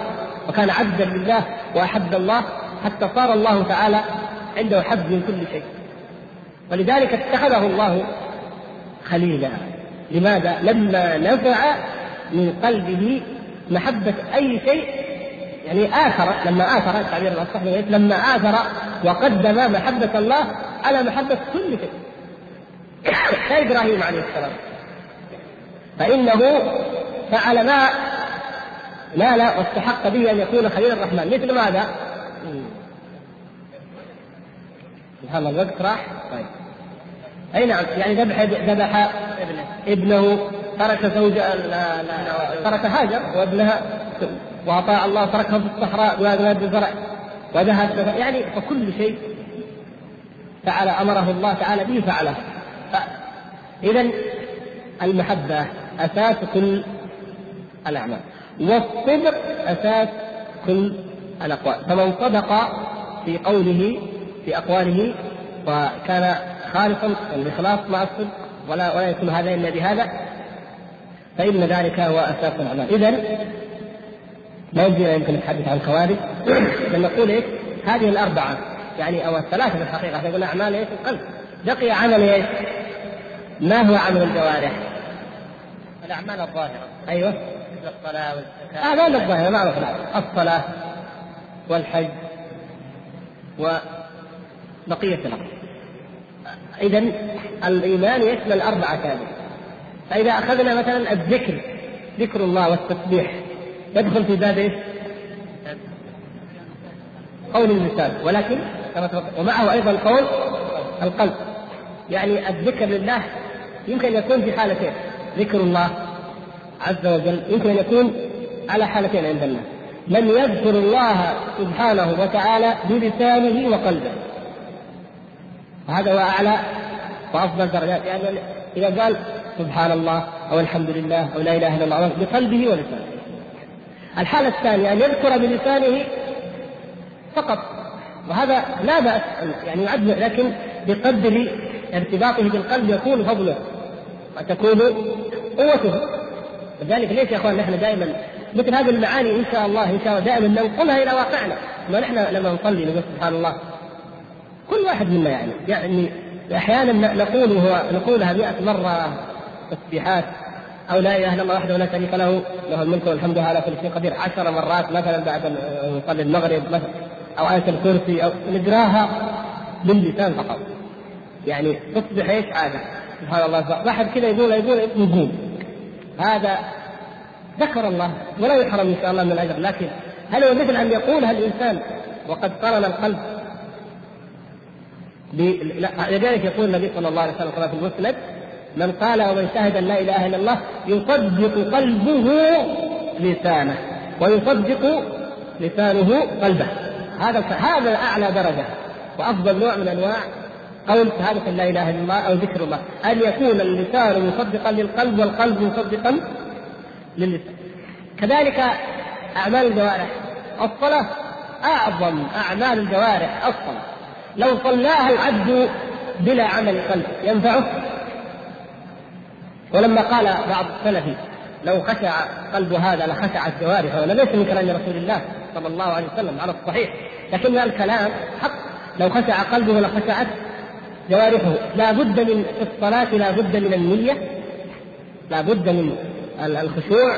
وكان عبدا لله وأحب الله حتى صار الله تعالى عنده حب من كل شيء. ولذلك اتخذه الله خليلا. لماذا؟ لما نزع من قلبه محبة أي شيء يعني آثر لما آثر التعبير الأصح لما آثر وقدم محبة الله على محبة كل شيء كإبراهيم عليه السلام فإنه فعل ما نال واستحق به أن يكون خليل الرحمن مثل ماذا؟ سبحان الله الوقت راح طيب أي نعم يعني ذبح ذبح ابنه. ترك زوج ترك هاجر وابنها واطاع الله تركها في الصحراء وهذا الزرع وذهب يعني فكل شيء فعل أمره الله تعالى به فعله اذا المحبة أساس كل الأعمال والصدق أساس كل الأقوال فمن صدق في قوله في أقواله وكان خالصا الإخلاص مع الصدق ولا ولا يكون هذا إلا بهذا فإن ذلك هو أساس الأعمال إذا ما يجينا يمكن نتحدث عن الخوارج. بل نقول إيه هذه الأربعة يعني أو الثلاثة في الحقيقة يقول أعمال إيش؟ القلب. بقي عمل إيش؟ ما هو عمل الجوارح؟ الأعمال الظاهرة. أيوه. مثل الصلاة والزكاة. أعمال الظاهرة ما الصلاة والحج وبقية الأمر. إذا الإيمان يشمل أربعة هذه فإذا أخذنا مثلا الذكر ذكر الله والتسبيح يدخل في باب إيش؟ قول اللسان ولكن ومعه أيضا قول القلب. يعني الذكر لله يمكن أن يكون في حالتين. ذكر الله عز وجل يمكن أن يكون على حالتين عند الناس من يذكر الله سبحانه وتعالى بلسانه وقلبه. وهذا هو أعلى وأفضل درجات. يعني إذا قال سبحان الله أو الحمد لله أو لا إله إلا الله بقلبه ولسانه. الحالة الثانية أن يذكر بلسانه فقط. وهذا لا بأس يعني يعد لكن بقدر ارتباطه بالقلب يكون فضله وتكون قوته. لذلك ليش يا أخوان نحن دائما مثل هذه المعاني إن شاء الله إن شاء الله دائما ننقلها إلى واقعنا. ما نحن لما نصلي نقول سبحان الله كل واحد منا يعني. يعني أحيانا نقول هو نقولها 100 مرة تسبيحات أو لا إله إلا الله وحده لا شريك له له الملك والحمد على كل شيء قدير. عشر مرات مثلا بعد نصلي المغرب مثلا أو آية الكرسي أو نقراها باللسان فقط. يعني تصبح إيش؟ عادة. سبحان الله. واحد كذا يقول يقول يقول هذا ذكر الله. ولا يحرم إن شاء الله من الأجر. لكن هل هو مثل أن يقولها الإنسان وقد قرن القلب لذلك يقول النبي صلى الله عليه وسلم في المسند من قال ومن شهد أن لا إله إلا الله يصدق قلبه لسانه ويصدق لسانه قلبه. هذا هذا أعلى درجة وأفضل نوع من أنواع قول شهادة لا إله إلا الله أو ذكر الله. أن يكون اللسان مصدقا للقلب والقلب مصدقا للسان. كذلك أعمال الجوارح. الصلاة أعظم أعمال الجوارح الصلاة. لو صلاها العبد بلا عمل قلب ينفعه؟ ولما قال بعض السلف لو خشع قلب هذا لخشعت جوارحه هذا ليس من كلام رسول الله صلى الله عليه وسلم على الصحيح. لكن الكلام حق. لو خشع قلبه لخشعت جوارحه. لا بد من في الصلاة لا بد من النية لا بد من الخشوع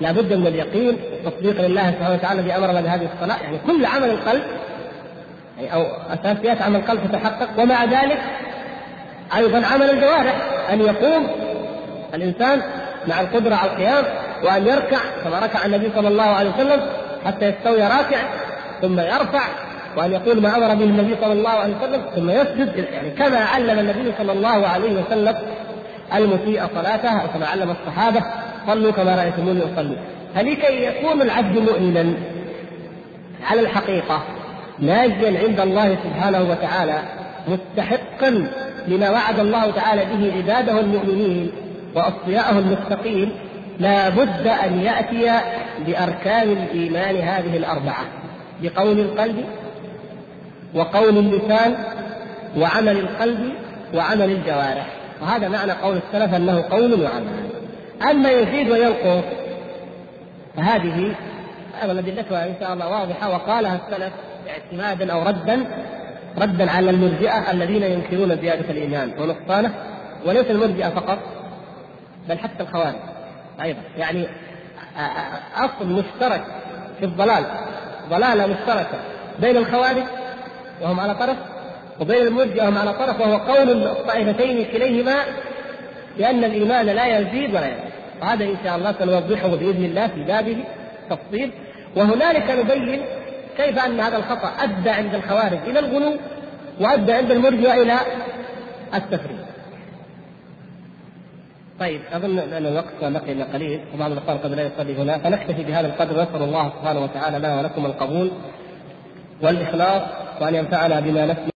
لا بد من اليقين. التصديق لله سبحانه وتعالى امرنا بهذه الصلاة. يعني كل عمل القلب أو اساسيات عمل القلب تتحقق ومع ذلك أيضا عمل الجوارح أن يقوم الإنسان مع القدرة على القيام وأن يركع كما ركع النبي صلى الله عليه وسلم حتى يستوي راكع ثم يرفع وأن يقول ما أمر به النبي صلى الله عليه وسلم ثم يسجد. يعني كما علم النبي صلى الله عليه وسلم المسيء صلاته أو كما علم الصحابة صلوا كما رأيتموني أصلي. فلكي يكون العبد مؤمنا على الحقيقة ناجيا عند الله سبحانه وتعالى مستحقا لما وعد الله تعالى به عباده المؤمنين وأصفياءه المتقين لا بد أن يأتي بأركان الإيمان هذه الأربعة بقول القلب وقول اللسان وعمل القلب وعمل الجوارح. وهذا معنى قول السلف أنه قول وعمل. أما يزيد وينقص فهذه أدلتها إن شاء الله واضحة وقالها السلف. اعتمادا أو ردا ردا على المرجئة الذين ينكرون زيادة الإيمان. ونقصانه وليس المرجئة فقط بل حتى الخوارج أيضا. يعني أصل مشترك في الضلال ضلالة مشتركة بين الخوارج وهم على طرف وبين المرجئة وهم على طرف وهو قول الطائفتين كليهما بأن الإيمان لا يزيد ولا ينقص وهذا إن شاء الله سنوضحه بإذن الله في بابه تفصيل. وهنالك نبين كيف أن هذا الخطأ أدى عند الخوارج إلى الغلو وأدى عند المرجئه إلى التفريط. طيب أظن أن الوقت بقي قليل وبعض الأخوان قد لا يصلي هنا فنكتفي بهذا القدر ونسال الله سبحانه وتعالى لنا ولكم القبول والإخلاص وأن ينفعنا بما نسمع